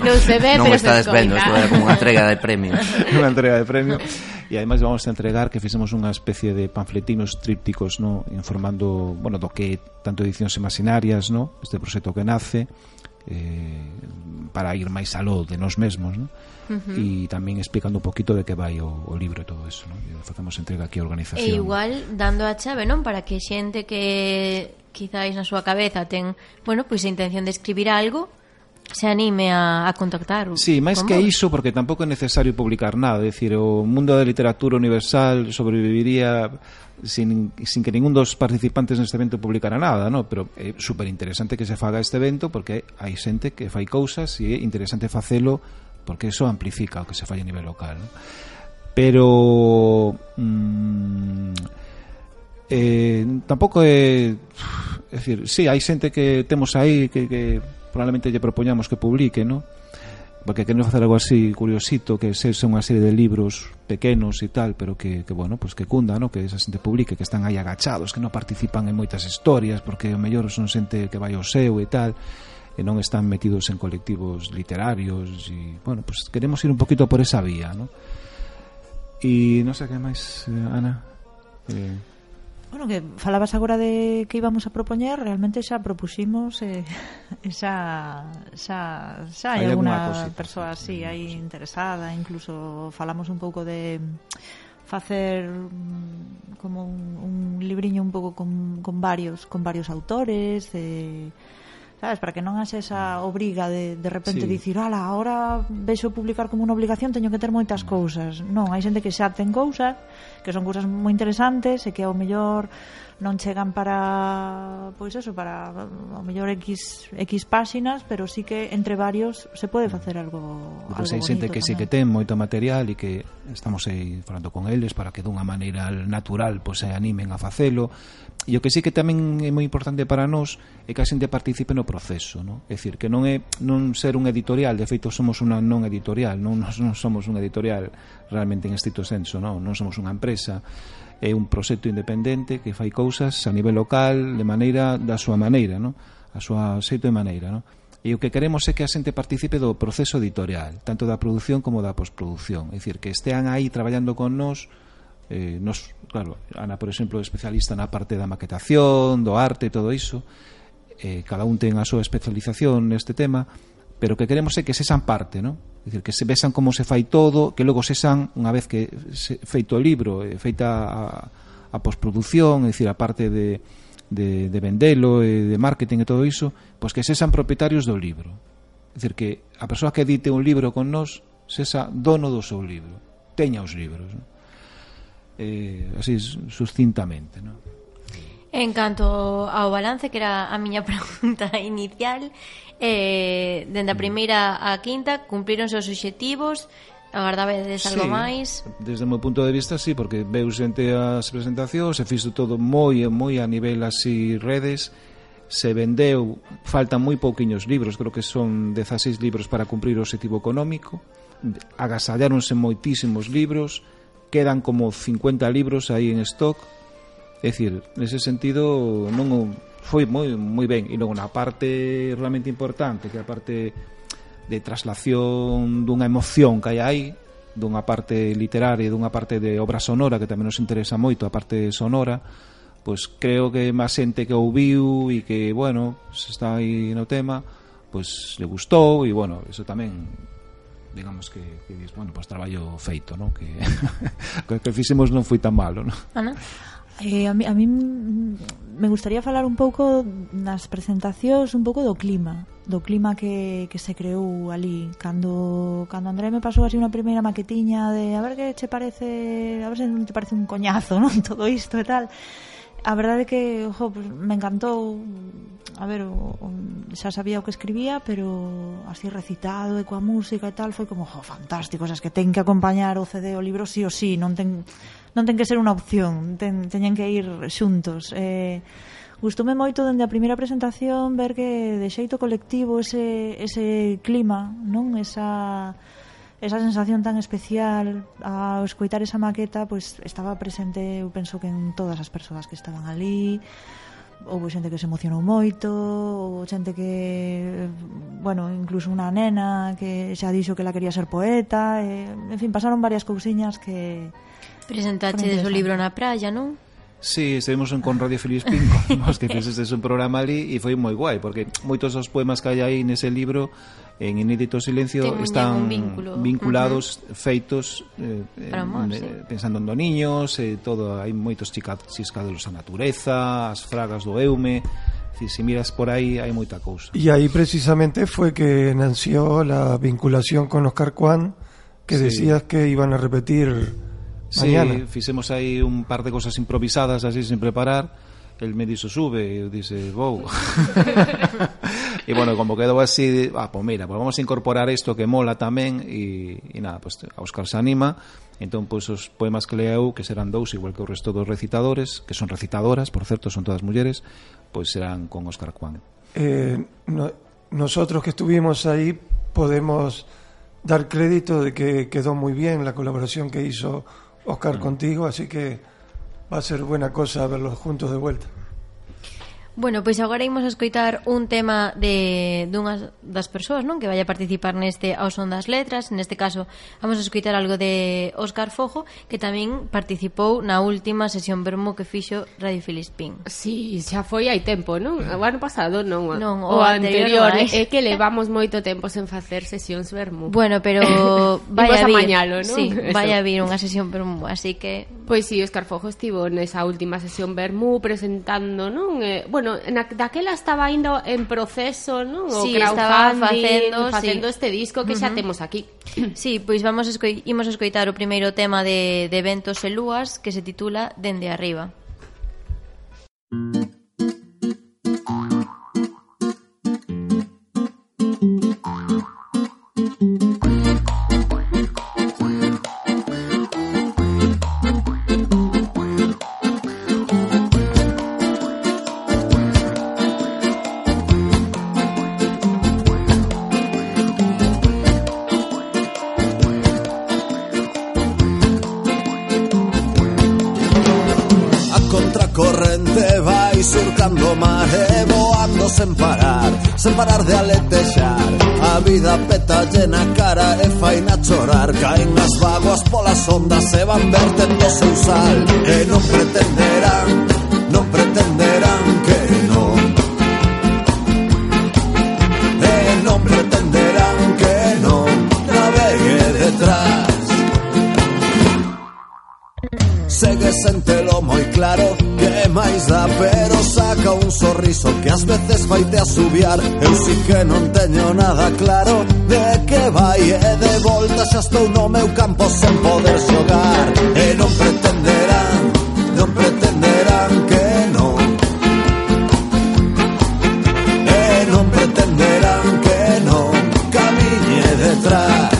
non se ve, non pero está desvendo, isto era como unha entrega de premio. unha entrega de premio e ademais vamos a entregar que fixemos unha especie de panfletinos trípticos no informando bueno, do que tanto edicións imaginarias no? este proxecto que nace eh, para ir máis aló de nós mesmos no? uh -huh. e tamén explicando un poquito de que vai o, o libro e todo eso no? e facemos entrega aquí a organización e igual dando a chave non para que xente que quizáis na súa cabeza ten bueno, pois a intención de escribir algo se anime a, a contactar. Sí, máis que iso, porque tampouco é necesario publicar nada, é dicir, o mundo da literatura universal sobreviviría sin, sin que ningún dos participantes neste evento publicara nada, no? pero é superinteresante que se faga este evento porque hai xente que fai cousas e é interesante facelo porque eso amplifica o que se fai a nivel local. No? Pero... Mmm, eh, tampouco é... É dicir, sí, hai xente que temos aí que, que probablemente lle propoñamos que publique, ¿no? porque queremos facer algo así curiosito, que se son unha serie de libros pequenos e tal, pero que, que bueno, pues que cunda, ¿no? que esa xente publique, que están aí agachados, que non participan en moitas historias, porque o mellor son xente que vai ao seu e tal, e non están metidos en colectivos literarios e, bueno, pues queremos ir un poquito por esa vía, ¿no? E non sei que máis, eh, Ana. Eh Bueno, que falabas agora de que íbamos a propoñer, realmente xa propuximos eh, xa, xa, xa hai, hai alguna, alguna persoa así aí interesada, incluso falamos un pouco de facer mm, como un, un libriño un pouco con, con varios con varios autores eh, sabes? Para que non haxe esa obriga de de repente sí. dicir ala ahora vexo publicar como unha obligación teño que ter moitas mm. cousas. Non hai xente que xa ten cousas que son cousas moi interesantes e que ao mellor non chegan para pois eso, para o mellor X X páxinas, pero sí que entre varios se pode mm. facer algo, pues pois algo hai xente que tamén. sí que ten moito material e que estamos aí falando con eles para que dunha maneira natural pois se animen a facelo. E o que sí que tamén é moi importante para nós é que a xente participe no proceso, non? É dicir, que non é non ser un editorial, de feito somos unha non editorial, non, non somos un editorial realmente en estrito senso, non, non somos unha empresa é un proxecto independente que fai cousas a nivel local de maneira da súa maneira, no? a súa xeito e maneira. No? E o que queremos é que a xente participe do proceso editorial, tanto da produción como da postproducción. É dicir, que estean aí traballando con nós, eh, nos, claro, Ana, por exemplo, é especialista na parte da maquetación, do arte e todo iso, eh, cada un ten a súa especialización neste tema, pero o que queremos é que sexan parte, non? Dicir, que se vexan como se fai todo, que logo sexan, unha vez que se, feito o libro, eh, feita a, a postproducción, é dicir, a parte de, de, de vendelo, e de marketing e todo iso, pois que sexan propietarios do libro. É dicir, que a persoa que edite un libro con nós sexa dono do seu libro, teña os libros. Non? Eh, así, sucintamente. Non? En canto ao balance, que era a miña pregunta inicial, eh, dende a mm. primeira á quinta, cumplironse os obxectivos, Agardabedes algo sí, máis? Desde o meu punto de vista, sí, porque veu xente as presentacións, se fixo todo moi moi a nivel así redes, se vendeu, faltan moi pouquiños libros, creo que son 16 libros para cumprir o objetivo económico, agasalláronse moitísimos libros, quedan como 50 libros aí en stock, É dicir, nese sentido non foi moi moi ben e logo na parte realmente importante, que é a parte de traslación dunha emoción que hai aí, dunha parte literaria e dunha parte de obra sonora que tamén nos interesa moito, a parte sonora, pois creo que máis xente que ouviu e que, bueno, se está aí no tema, pois le gustou e, bueno, eso tamén digamos que, que dis, bueno, pois traballo feito, non? Que que, que fixemos non foi tan malo, non? Ana. Eh, a, mí, a mí me gustaría falar un pouco nas presentacións un pouco do clima do clima que, que se creou ali cando, cando André me pasou así unha primeira maquetiña de a ver que che parece a ver se non te parece un coñazo non todo isto e tal a verdade é que jo, pues, me encantou a ver, o, o, xa sabía o que escribía pero así recitado e coa música e tal foi como jo, fantástico, esas es que ten que acompañar o CD o libro sí o sí non ten non ten que ser unha opción, ten, teñen que ir xuntos. Eh, gustoume moito dende a primeira presentación ver que de xeito colectivo ese, ese clima, non esa esa sensación tan especial ao escoitar esa maqueta pois estaba presente, eu penso que en todas as persoas que estaban ali houve xente que se emocionou moito, houve xente que, bueno, incluso unha nena que xa dixo que la quería ser poeta, e, en fin, pasaron varias cousiñas que Presentachedes o libro na praia, non? Sí, estivemos en con Radio Filispín Nos que fixestes un programa ali E foi moi guai, porque moitos dos poemas que hai aí nese libro En Inédito Silencio Ten Están vínculo. vinculados, uh -huh. feitos eh, eh amor, eh, sí. Pensando en do niños eh, todo, Hai moitos chiscados a natureza As fragas do Eume Si, si miras por aí hai moita cousa. E aí precisamente foi que nació la vinculación con Oscar Juan que sí. decías que iban a repetir Sí, mañana. fixemos aí un par de cosas improvisadas así sin preparar. El me dixo sube e eu dixe vou. e bueno, como quedou así, ah, pues mira, pues vamos a incorporar isto que mola tamén e, e nada, pues a Óscar se anima. Entón, pois pues, os poemas que leeu, que serán dous igual que o resto dos recitadores, que son recitadoras, por certo, son todas mulleres, pois pues serán con Óscar Juan. Eh, no, nosotros que estuvimos ahí podemos dar crédito de que quedó muy bien la colaboración que hizo Oscar contigo, así que va a ser buena cosa verlos juntos de vuelta. Bueno, pois agora imos a escoitar un tema de dunhas das persoas, non, que vai a participar neste ao son das letras, neste caso vamos a escoitar algo de Óscar Fojo, que tamén participou na última sesión vermo que fixo Radio Filispín. Si, sí, xa foi hai tempo, non? O ano pasado non, non o, o anterior, anterior é que levamos moito tempo sen facer sesións vermú. Bueno, pero vai a vir, mañalo, non? Sí, vai a vir unha sesión vermo, así que Pois si, sí, Óscar Fojo estivo nesa última sesión vermo presentando, non? Eh, bueno, bueno, na, daquela estaba indo en proceso, non? O sí, estaba facendo, facendo sí. este disco que uh -huh. xa temos aquí. Sí, pois vamos a escoi imos escoitar o primeiro tema de, de Ventos e Lúas que se titula Dende Arriba. Mm. Sen parar Sen parar de aletexar A vida peta llena cara e faina chorar. Caen as vaguas polas ondas e van vertendo seu sal. E non pretenderán, non pretenderán que non E non pretenderán que non navegue detrás. Segue sentelo moi claro máis dá Pero saca un sorriso que ás veces faite asubiar. Eu si que non teño nada claro de que vai E de volta xa estou no meu campo sen poder xogar. E non pretenderán, non pretenderán que non. E non pretenderán que non camiñe detrás.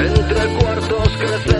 Entre cuartos crecer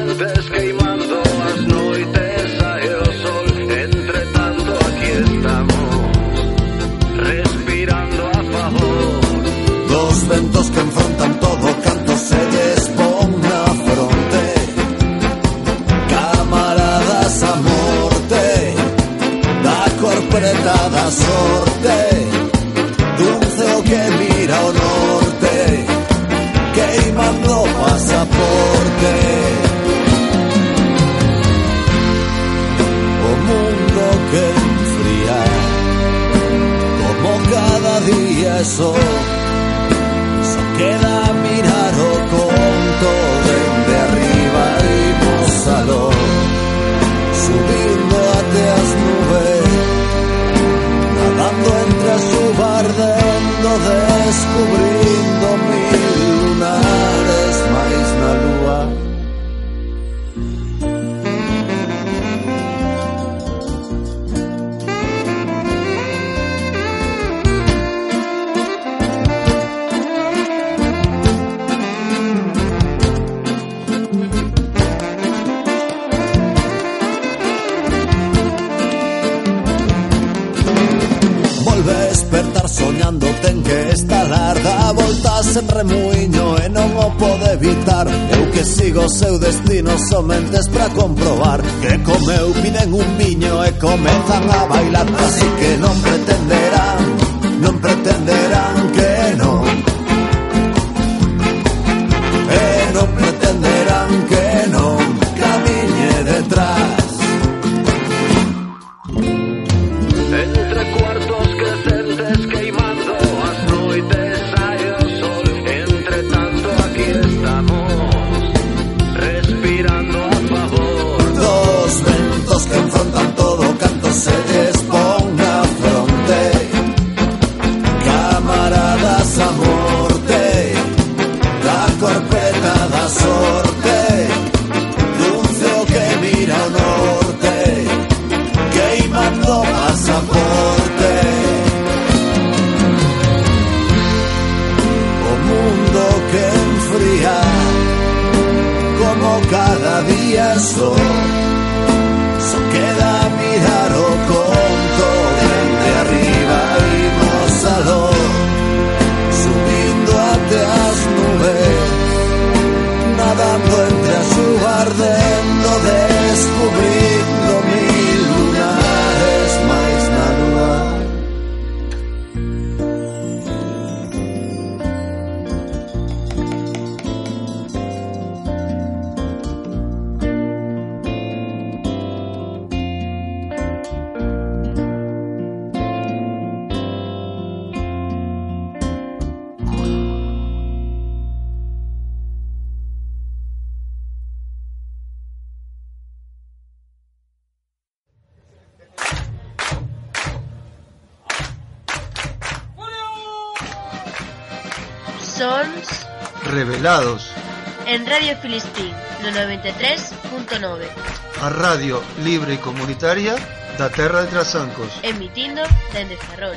radio libre e comunitaria da terra de Trasancos. Emitindo dende Ferrol.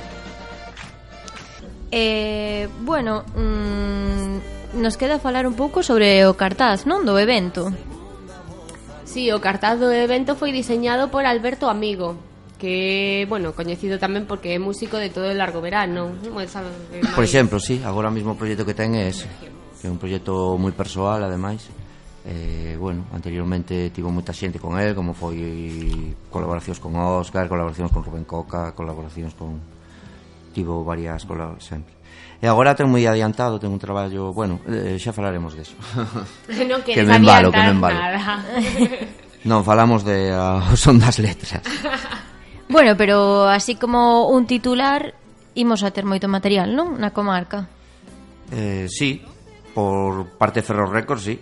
Eh, bueno, mm, nos queda falar un pouco sobre o cartaz, non? Do evento. Sí, o cartaz do evento foi diseñado por Alberto Amigo, que, bueno, coñecido tamén porque é músico de todo o largo verano. Por exemplo, sí, agora mesmo o proxecto que ten é ese, que é un proxecto moi persoal, ademais eh, bueno, anteriormente tivo moita xente con el, como foi colaboracións con Óscar, colaboracións con Rubén Coca, colaboracións con tivo varias colaboracións sempre. E agora ten moi adiantado, ten un traballo, bueno, eh, xa falaremos deso. Non que me embalo, que me embalo. non, falamos de uh, son das letras. bueno, pero así como un titular, imos a ter moito material, non? Na comarca. Eh, sí, por parte Ferro Records, sí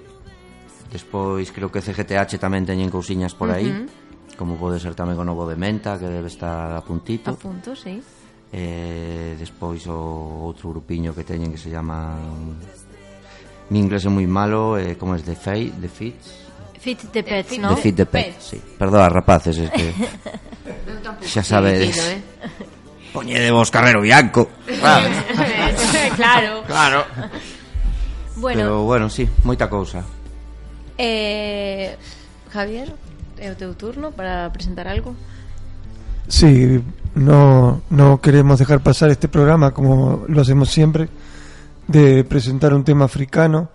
Despois creo que CGTH tamén teñen cousiñas por aí, uh -huh. como pode ser tamén o novo de Menta, que debe estar a puntito. A punto, sí. Eh, despois o outro grupiño que teñen que se chama Mi inglés é moi malo, eh, como es The, Fate, the Fits. Fit the Pets, non? The Fit the Pets, sí. Perdoa, rapaces, es que... xa sabedes. Poñe eh? Vos Carrero Bianco. Claro. claro. claro. Bueno. Pero bueno, sí, moita cousa. Eh, Javier, é o teu turno para presentar algo. Sí, no, no queremos dejar pasar este programa como lo hacemos siempre, de presentar un tema africano.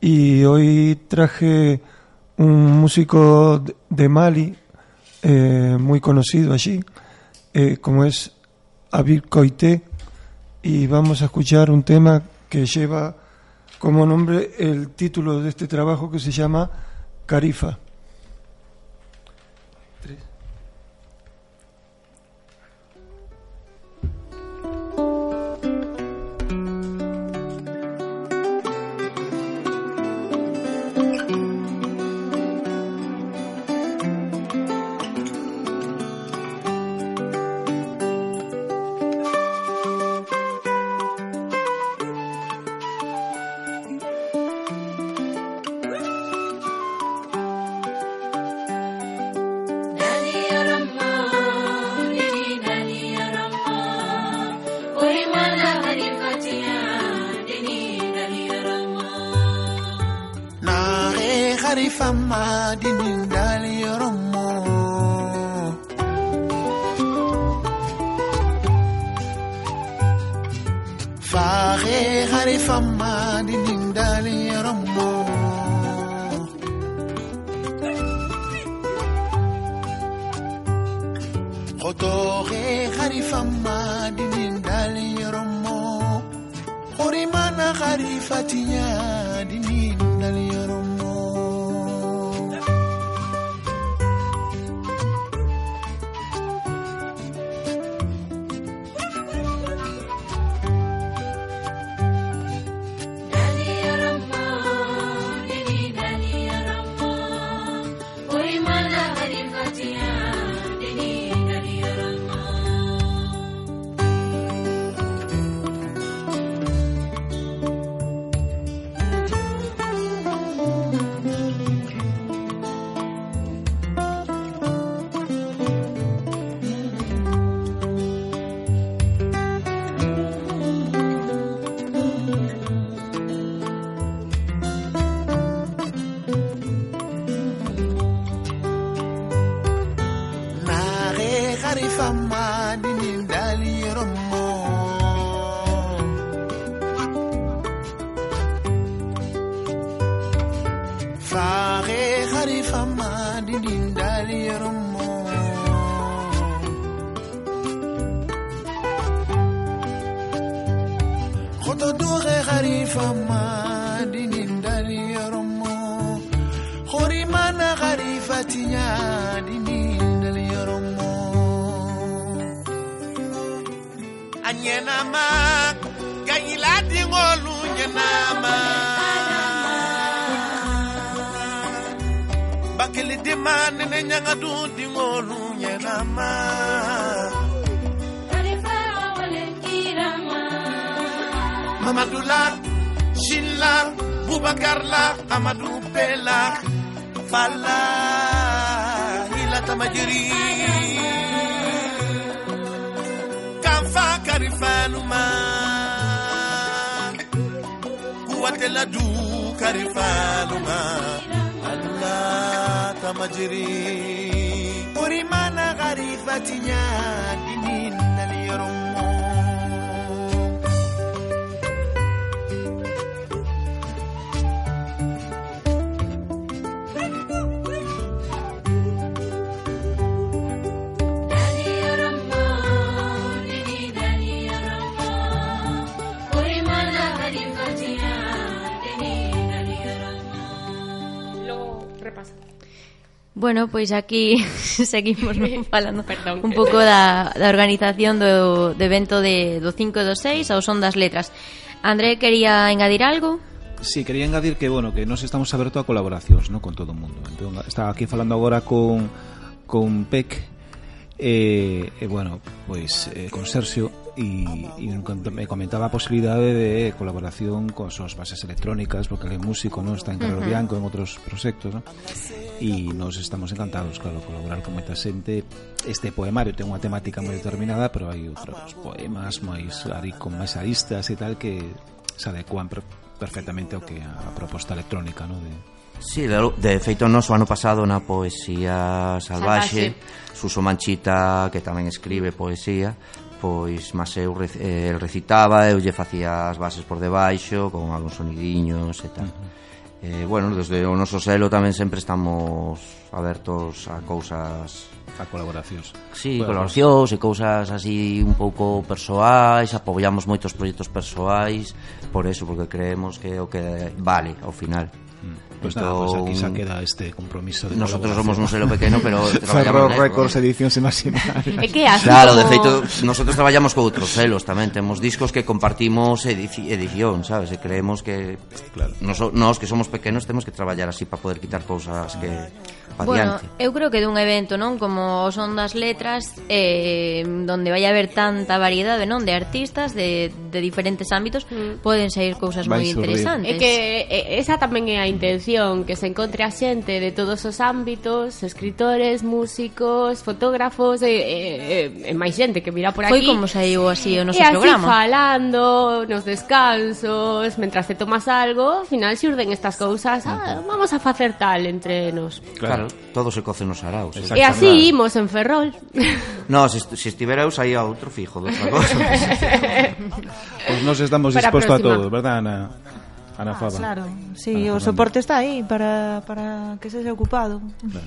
Y hoy traje un músico de- Mali, eh, muy conocido allí, eh, como es Abir Koité, y vamos a escuchar un tema que lleva como nombre el título de este trabajo que se llama Carifa. Arifa madini ndani yoromo Fare Arifa madini ndani yoromo Khotore Arifa madini ndani yoromo Orimana Arifatinya Bakili dimane ne nyanga du di ngolu nyenama Mamadou la Chine la Boubacar la Amadou Bella Falla Hila Tamajiri. Kanfa Karifanuma du Karifanuma حلات مجري قرمان غريفتي يا ديننا اليرمون Bueno, pois aquí seguimos non, falando Perdón. un pouco da, da organización do, do evento de, do 5 e do 6 ao Son das Letras. André, quería engadir algo? Sí, quería engadir que, bueno, que nos estamos aberto a colaboracións, ¿no? con todo o mundo. Entón, estaba aquí falando agora con, con PEC, e, eh, eh, bueno, pois eh, con Sergio e, e comentaba a posibilidade de colaboración con sus bases electrónicas, porque é músico, ¿no? está en Carlos uh -huh. Bianco, en outros proxectos, ¿no? e nos estamos encantados, claro, colaborar con moita xente. Este poemario ten unha temática moi determinada, pero hai outros poemas máis ari, con máis aristas e tal que se adecuan per perfectamente ao que a proposta electrónica, ¿no? De, Sí, de, de feito nos o ano pasado na poesía salvaxe, salvaxe. Suso Manchita que tamén escribe poesía pois mas eu eh, el recitaba, eu lle facía as bases por debaixo con algúns sonidiños e tal. Uh -huh. Eh, bueno, desde o noso selo tamén sempre estamos abertos a cousas a colaboracións. Sí, bueno, colaboracións e cousas así un pouco persoais, apoiamos moitos proxectos persoais, por eso porque creemos que o que vale ao final. Mm. Pues nada, pues aquí se queda este compromiso de Nosotros somos un selo pequeno, pero Ferro Records edición imaginarias. É que así Claro, como... de feito, nosotros traballamos con outros selos tamén, temos discos que compartimos edici edición, sabes? E creemos que claro. nos, nos que somos pequenos temos que traballar así para poder quitar cousas que pa bueno, diante. eu creo que dun evento, non, como son das letras, eh, donde vai haber tanta variedade, non, de artistas de, de diferentes ámbitos, mm. poden sair cousas moi interesantes. É que esa tamén é a intención exposición que se encontre a xente de todos os ámbitos, escritores, músicos, fotógrafos, e, e, e, máis xente que virá por aquí. Foi como saiu así o noso e programa. E así falando, nos descansos, mentras te tomas algo, ao final xurden estas cousas, ah, vamos a facer tal entre nos. Claro, todo se coce nos araos. Eh. E así claro. imos en Ferrol. No, se, est se estivera eu saía outro fijo, outra cosa. pois pues nos estamos dispostos a todo, verdad, Ana? Ana Fava. Claro, sí, Ana o soporte está aí para, para que se ocupado. Claro.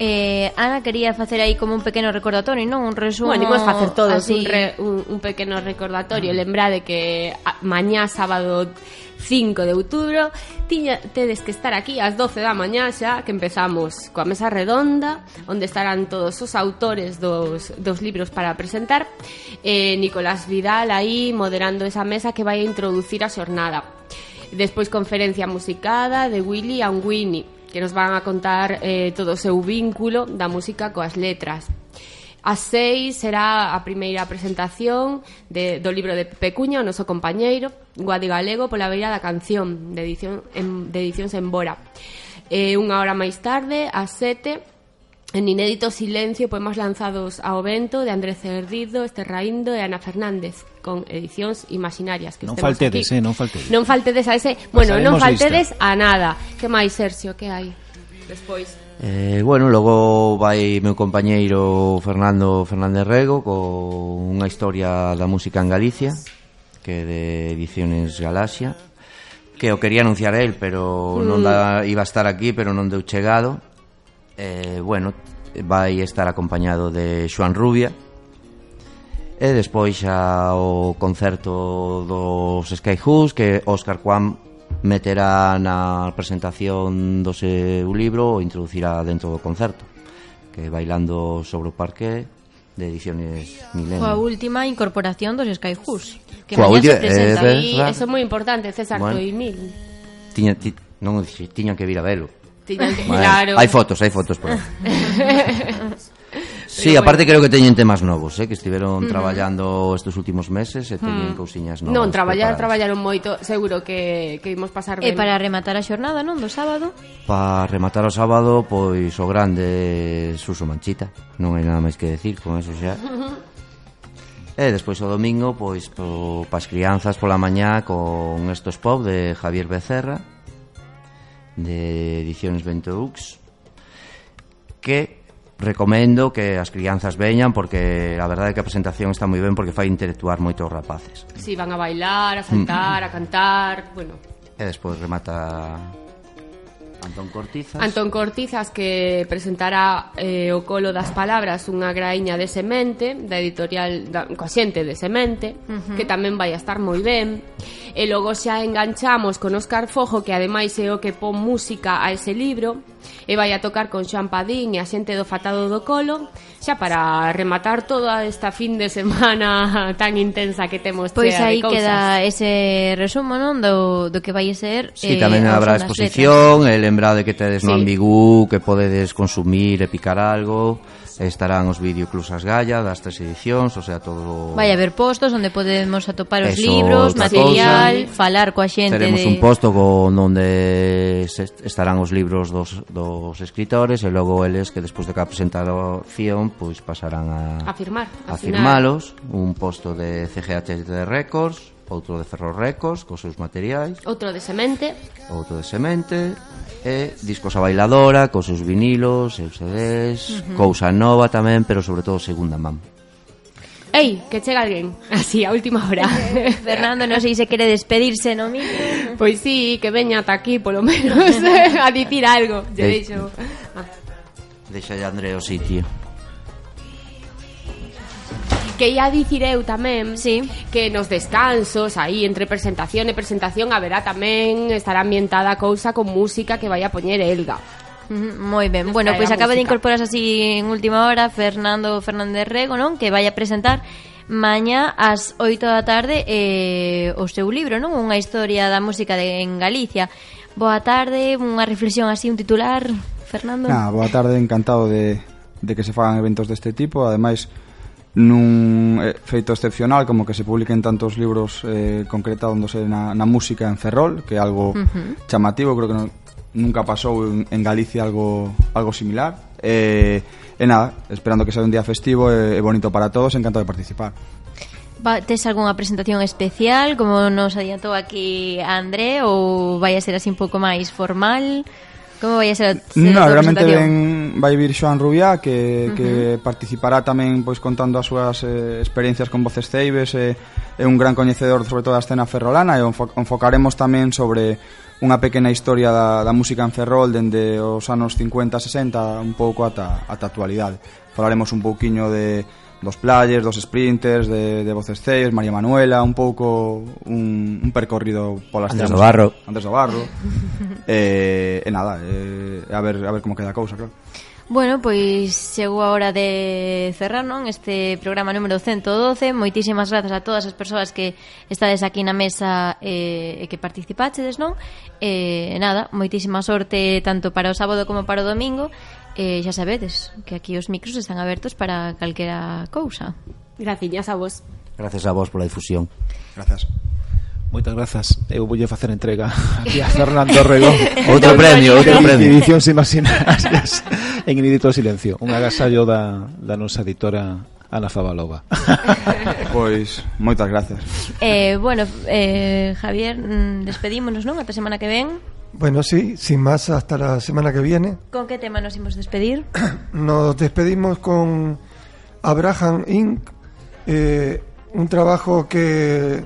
Eh, Ana quería facer aí como un pequeno recordatorio, non? Un resumo. Bueno, imos facer todos así... un, re, un, un pequeno recordatorio. Lembrade que a, mañá sábado 5 de outubro tiña, tedes que estar aquí ás 12 da mañá xa que empezamos coa mesa redonda onde estarán todos os autores dos, dos libros para presentar eh, Nicolás Vidal aí moderando esa mesa que vai a introducir a xornada Despois conferencia musicada de Willy and Winnie, que nos van a contar eh, todo o seu vínculo da música coas letras. A seis será a primeira presentación de, do libro de Pepe Cuña, o noso compañeiro, Guadi Galego pola beira da canción, de, edición, en, de edicións en Bora. Eh, unha hora máis tarde, a sete, En inédito silencio, poemas lanzados ao vento de Andrés Cerdido, Esterraindo e Ana Fernández, con edicións imaginarias que Non faltedes, aquí. eh, non faltedes. Non faltedes a ese, bueno, Pasaremos non faltedes lista. a nada. Que máis, Sergio, que hai? Despois. Eh, bueno, logo vai meu compañeiro Fernando Fernández Rego con unha historia da música en Galicia, que de Ediciones Galaxia, que o quería anunciar el, pero non mm. da, iba a estar aquí, pero non deu chegado eh, bueno, vai estar acompañado de Xoan Rubia. E despois xa o concerto dos Skyhooks que Óscar Juan meterá na presentación do seu libro o introducirá dentro do concerto que bailando sobre o parque de ediciones Milenio. Coa última incorporación dos Skyhooks que Coa mañá se eh, presenta eh, e iso é moi importante César bueno, 2000 tiña, ti, non tiñan que vir a velo. Tiñan que, bueno, claro. Hai fotos, hai fotos por Sí, aparte creo que teñen temas novos, eh, que estiveron uh -huh. traballando estes últimos meses e teñen uh -huh. cousiñas novas. Non, traballar, preparadas. traballaron moito, seguro que que imos pasar ben. E para rematar a xornada, non, do sábado? Para rematar o sábado, pois o grande Suso Manchita, non hai nada máis que decir con eso xa. Uh -huh. E despois o domingo, pois, po, pas crianzas pola mañá con estos pop de Javier Becerra de Edicións Ventoux que recomendo que as crianzas veñan porque a verdade é que a presentación está moi ben porque fai interactuar moitos rapaces. Si, sí, van a bailar, a saltar, mm. a cantar, bueno. E despois remata Antón Cortizas. Antón Cortizas que presentará eh, o colo das palabras unha graíña de semente da editorial da, coa xente de semente uh -huh. que tamén vai a estar moi ben. E logo xa enganchamos con Óscar Fojo que ademais é o que pon música a ese libro e vai a tocar con Xoan Padín e a xente do Fatado do Colo xa para rematar toda esta fin de semana tan intensa que temos Pois aí queda ese resumo non do, do que vai a ser Si, sí, eh, tamén habrá exposición e eh, lembrade que tedes sí. no Ambigú que podedes consumir e picar algo estarán os videoclubs As Galla das tres edicións, o sea, todo Vai haber postos onde podemos atopar os Eso, libros, material, cosa. falar coa xente Teremos de... un posto con onde estarán os libros dos, dos escritores e logo eles que despois de cada presentación pois pasarán a a firmar, a, a firmalos, un posto de CGH de Records, outro de Ferro Records cos seus materiais, outro de Semente, outro de Semente e discos a bailadora, cos seus vinilos, seus CDs, uh -huh. cousa nova tamén, pero sobre todo segunda man. Ei, que chega alguén, así, a última hora. Fernando, non sei se quere despedirse, non mi? Pois sí, que veña ata aquí, polo menos, a dicir algo. Lle De... deixo. Ah. Deixa de André o sitio. Que ia dicir eu tamén sí. que nos descansos, aí entre presentación e presentación, haberá tamén estará ambientada a cousa con música que vai a poñer Elga. Moi ben. Nos bueno, pois acaba música. de incorporarse así en última hora Fernando Fernández Rego, non? Que vai a presentar mañá ás 8 da tarde eh, o seu libro, non? Unha historia da música de, en Galicia. Boa tarde, unha reflexión así, un titular, Fernando. Nah, boa tarde, encantado de, de que se fagan eventos deste tipo. Ademais, nun eh, feito excepcional como que se publiquen tantos libros eh, concretándose na, na música en Ferrol que é algo uh -huh. chamativo creo que non, nunca pasou en, en Galicia algo algo similar eh, e eh, eh, nada, esperando que sea un día festivo e eh, bonito para todos, encantado de participar Tes algunha presentación especial, como nos adiantou aquí André, ou vai a ser así un pouco máis formal? Como vai a ser a, ser no, a realmente ven, vai vir Xoan Rubiá que, uh -huh. que participará tamén pois contando as súas eh, experiencias con voces ceibes eh, é un gran coñecedor sobre todo a escena ferrolana e enfo enfocaremos tamén sobre unha pequena historia da, da música en Ferrol dende os anos 50-60 un pouco ata, ata a actualidade falaremos un pouquiño de dos players, dos sprinters de, de Voces Ceis, María Manuela, un pouco un, un percorrido polas Antes do Barro. Antes do Barro. eh, e nada, eh, a ver a ver como queda a cousa, claro. Bueno, pois chegou a hora de cerrar, non? Este programa número 112. Moitísimas grazas a todas as persoas que estades aquí na mesa eh, e eh, que participachedes, non? Eh, nada, moitísima sorte tanto para o sábado como para o domingo eh, xa sabedes que aquí os micros están abertos para calquera cousa. Graciñas a vos. Gracias a vos pola difusión. Gracias. Moitas grazas. Eu voulle facer entrega aquí a Fernando Rego. outro premio, outro premio. Edicións imaginarias en inédito Silencio. Un agasallo da, da nosa editora Ana Favalova. pois, moitas grazas. Eh, bueno, eh, Javier, mm, despedímonos, non? Ata semana que ven. Bueno, sí, sin más, hasta la semana que viene. Con que tema nos imos despedir? Nos despedimos con Abraham Inc., eh, un trabajo que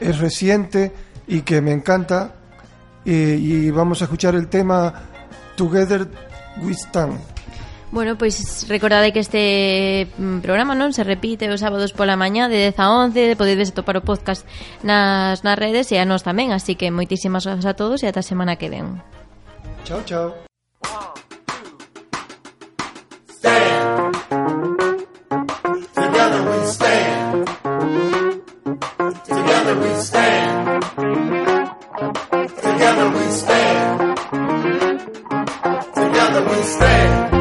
es reciente y que me encanta. Y vamos a escuchar el tema Together We Stand. Bueno, pois recordade que este mm, programa non se repite os sábados pola mañá de 10 a 11, podedes atopar o podcast nas, nas redes e a nós tamén, así que moitísimas grazas a todos e ata a semana que ven. Chao, chao. Together we stand. Together we stand. Together we stand. Together we stand.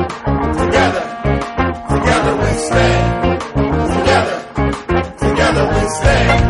day.